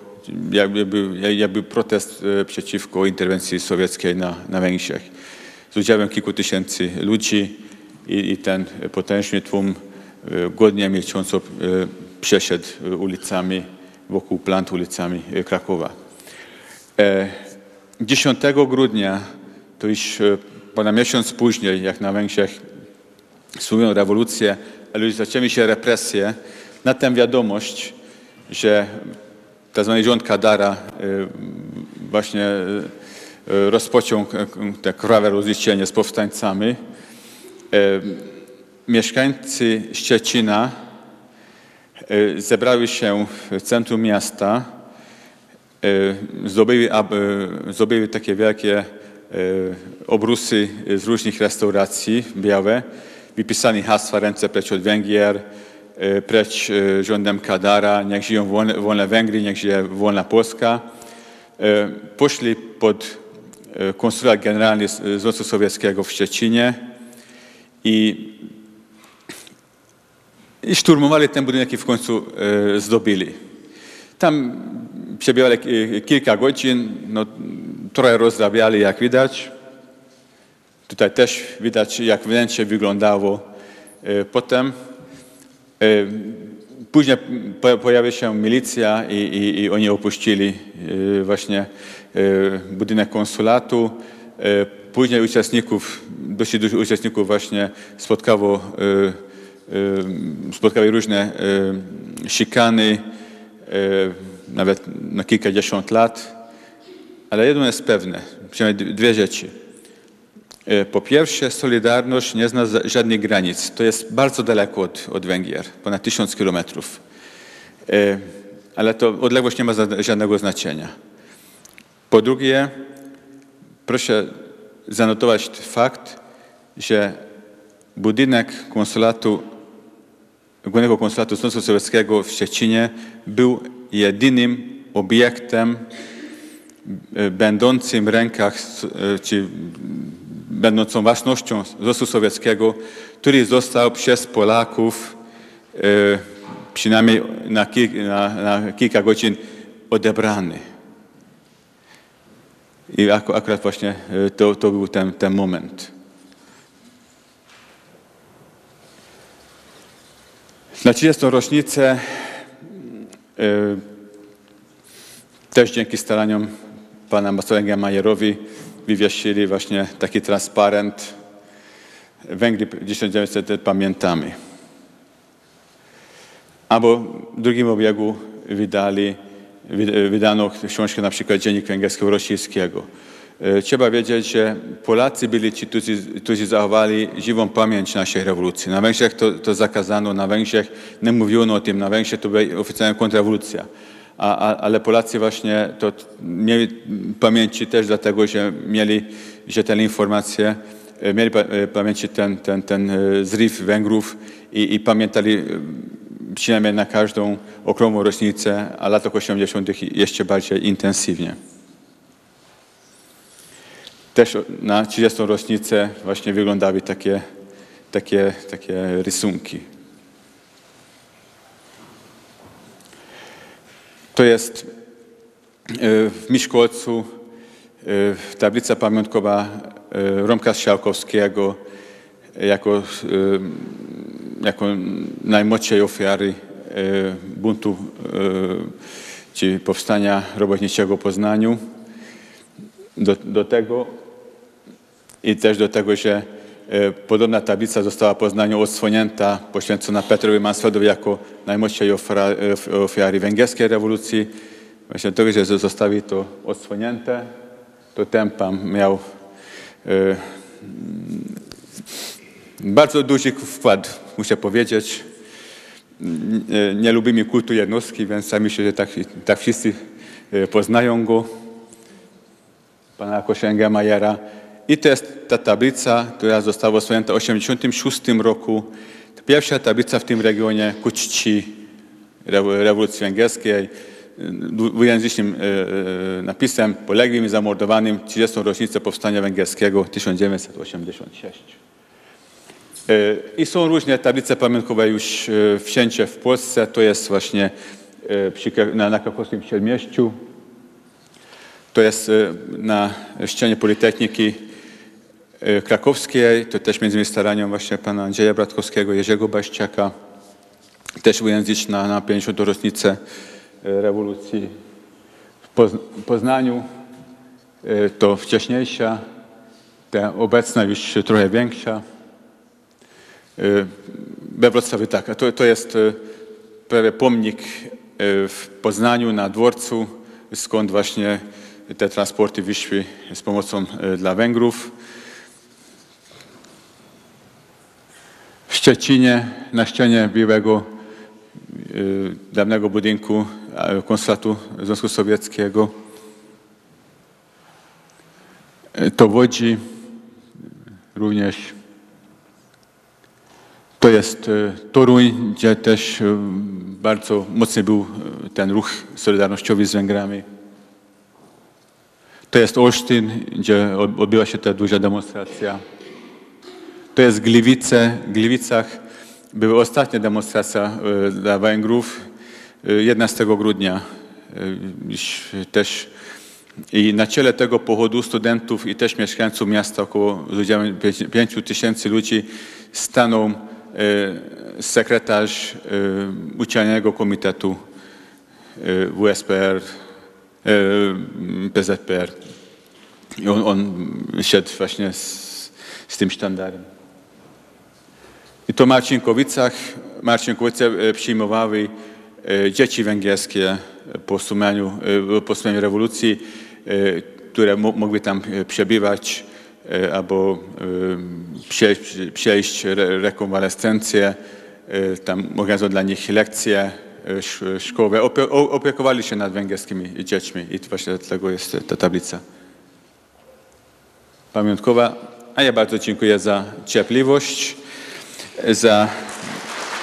jakby, jakby protest e, przeciwko interwencji sowieckiej na, na Węgrzech. Z udziałem kilku tysięcy ludzi i, i ten potężny tłum godnie milcząco e, przeszedł e, ulicami, wokół plant ulicami e, Krakowa. E, 10 grudnia, to już e, ponad miesiąc później, jak na Węgrzech słynną rewolucję, ale już zaczęły się represje, na tę wiadomość, że tzw. rząd Kadara y, właśnie y, rozpoczął te krwawe rozliczenie z powstańcami. Mieszkańcy Szczecina y, zebrali się w centrum miasta, y, zdobyli, aby, zdobyli takie wielkie obrusy z różnych restauracji białe, wypisali hasła ręce precz od Węgier, precz rządem Kadara, niech żyją wolne, Węgry, niech żyje wolna Polska. Poszli pod konsulat generalny Związku Sowieckiego w Szczecinie i i szturmowali ten budynek i w końcu e, zdobili. Tam przebierali e, kilka godzin, no, trochę rozrabiali, jak widać. Tutaj też widać, jak wnętrze wyglądało. E, Potem e, później po- pojawiła się milicja i, i, i oni opuścili e, właśnie e, budynek konsulatu. E, Później uczestników, dosyć dużo uczestników właśnie spotkało, spotkały różne szikany, e, nawet na kilkadziesiąt lat. Ale jedno jest pewne, przynajmniej dwie rzeczy. E, Po pierwsze, Solidarność nie zna żadnych granic. To jest bardzo daleko od, od Węgier, ponad tysiąc kilometrów. E, Ale to odległość nie ma żadnego znaczenia. Po drugie, proszę zanotować fakt, że budynek konsulatu, Głównego Konsulatu Związku Sowieckiego w Szczecinie był jedynym obiektem e, będącym w rękach, e, czy będącą własnością Związku Sowieckiego, który został przez Polaków e, przynajmniej na, kil, na, na kilka godzin odebrany. I ak, akurat właśnie to, to był ten, ten moment. Na 30. rocznicę e, też dzięki staraniom pana ambasadora Majerowi wywiesili właśnie taki transparent Węgry 1900 pamiętamy. Albo w drugim obiegu wydali, wy- wydano książkę na przykład Dziennik Węgierskiego-Rosyjskiego. E, Trzeba wiedzieć, że Polacy byli ci, którzy, którzy zachowali żywą pamięć naszej rewolucji. Na Węgrzech to, to zakazano, na Węgrzech nie mówiono o tym, na Węgrzech to była oficjalna kontrrewolucja. A, a, ale Polacy właśnie to mieli pamięci też dlatego, że mieli, te informacje, e, mieli pa, e, pamięci ten, ten, ten e, zryw Węgrów i, i pamiętali e, przynajmniej na każdą okrągłą rocznicę, a latach 80. jeszcze bardziej intensywnie. Też na 30. rocznicę właśnie wyglądały takie, takie, takie rysunki. To jest e, w Miszkolcu e, tablica pamiątkowa e, Romka Strzałkowskiego jako, jako najmłodszej ofiary buntu czy powstania robotniczego Poznaniu. Do, do tego i też do tego, że podobna tablica została Poznaniu odsłonięta, poświęcona Petrowi Mansfeldowi jako ofra, e, ofiary węgierskiej rewolucji. Właśnie tego, że zostawi to odsłonięte, to tempa miał e, bardzo duży wkład, muszę powiedzieć. Nie, nie lubimy kultu jednostki, więc sami się, że tak, tak wszyscy e, poznają go pana Kosięga Majera. I to jest ta tablica, która została oswojona w 1986 roku. To pierwsza tablica w tym regionie ku czci rew- rewolucji węgierskiej. Dwujęzycznym e, e, napisem poległym i zamordowanym 30. rocznicę powstania węgierskiego 1986. E, I są różne tablice pamiątkowe już e, wszędzie w Polsce. To jest właśnie na, krakowskim Śródmieściu. To jest na ścianie Politechniki krakowskiej, to też między innymi staraniem właśnie pana Andrzeja Bratkowskiego, Jerzego Baściaka, też ujęzyczyć na, na 50. rocznicę e, rewolucji w Poz- Poznaniu. E, To wcześniejsza, ta obecna już trochę większa. We Wrocławiu tak, to, to jest prawie pomnik w Poznaniu na dworcu, skąd właśnie te transporty wyszły z pomocą dla Węgrów. Szczecinie na ścianie białego e, dawnego budynku konsulatu Związku Sowieckiego. E, To w Łodzi również. To jest e, Toruń, gdzie też bardzo mocny był ten ruch solidarnościowy z Węgrami. To jest Olsztyn, gdzie od- odbyła się ta duża demonstracja. To jest Gliwice. W Gliwicach była ostatnia demonstracja e, dla Węgrów e, 11 grudnia. e, też i na czele tego pochodu studentów i też mieszkańców miasta, około powiedziałem, 5 tysięcy ludzi, stanął e, sekretarz e, Uczelnianego Komitetu e, WSPR, e, PZPR. I on, on szedł właśnie z, z tym sztandarem. I to w Marcinkowicach, Marcinkowice e, przyjmowały e, dzieci węgierskie po sumieniu, e, po sumieniu rewolucji, które mo- mogły tam przebywać albo przejść, przejść re- rekonwalescencję, tam organizowano dla nich lekcje sz- szkołowe, opiekowali się nad węgierskimi dziećmi. I właśnie dlatego jest ta tablica. Pamiątkowa. A ja bardzo dziękuję za cierpliwość, za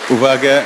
uwagę.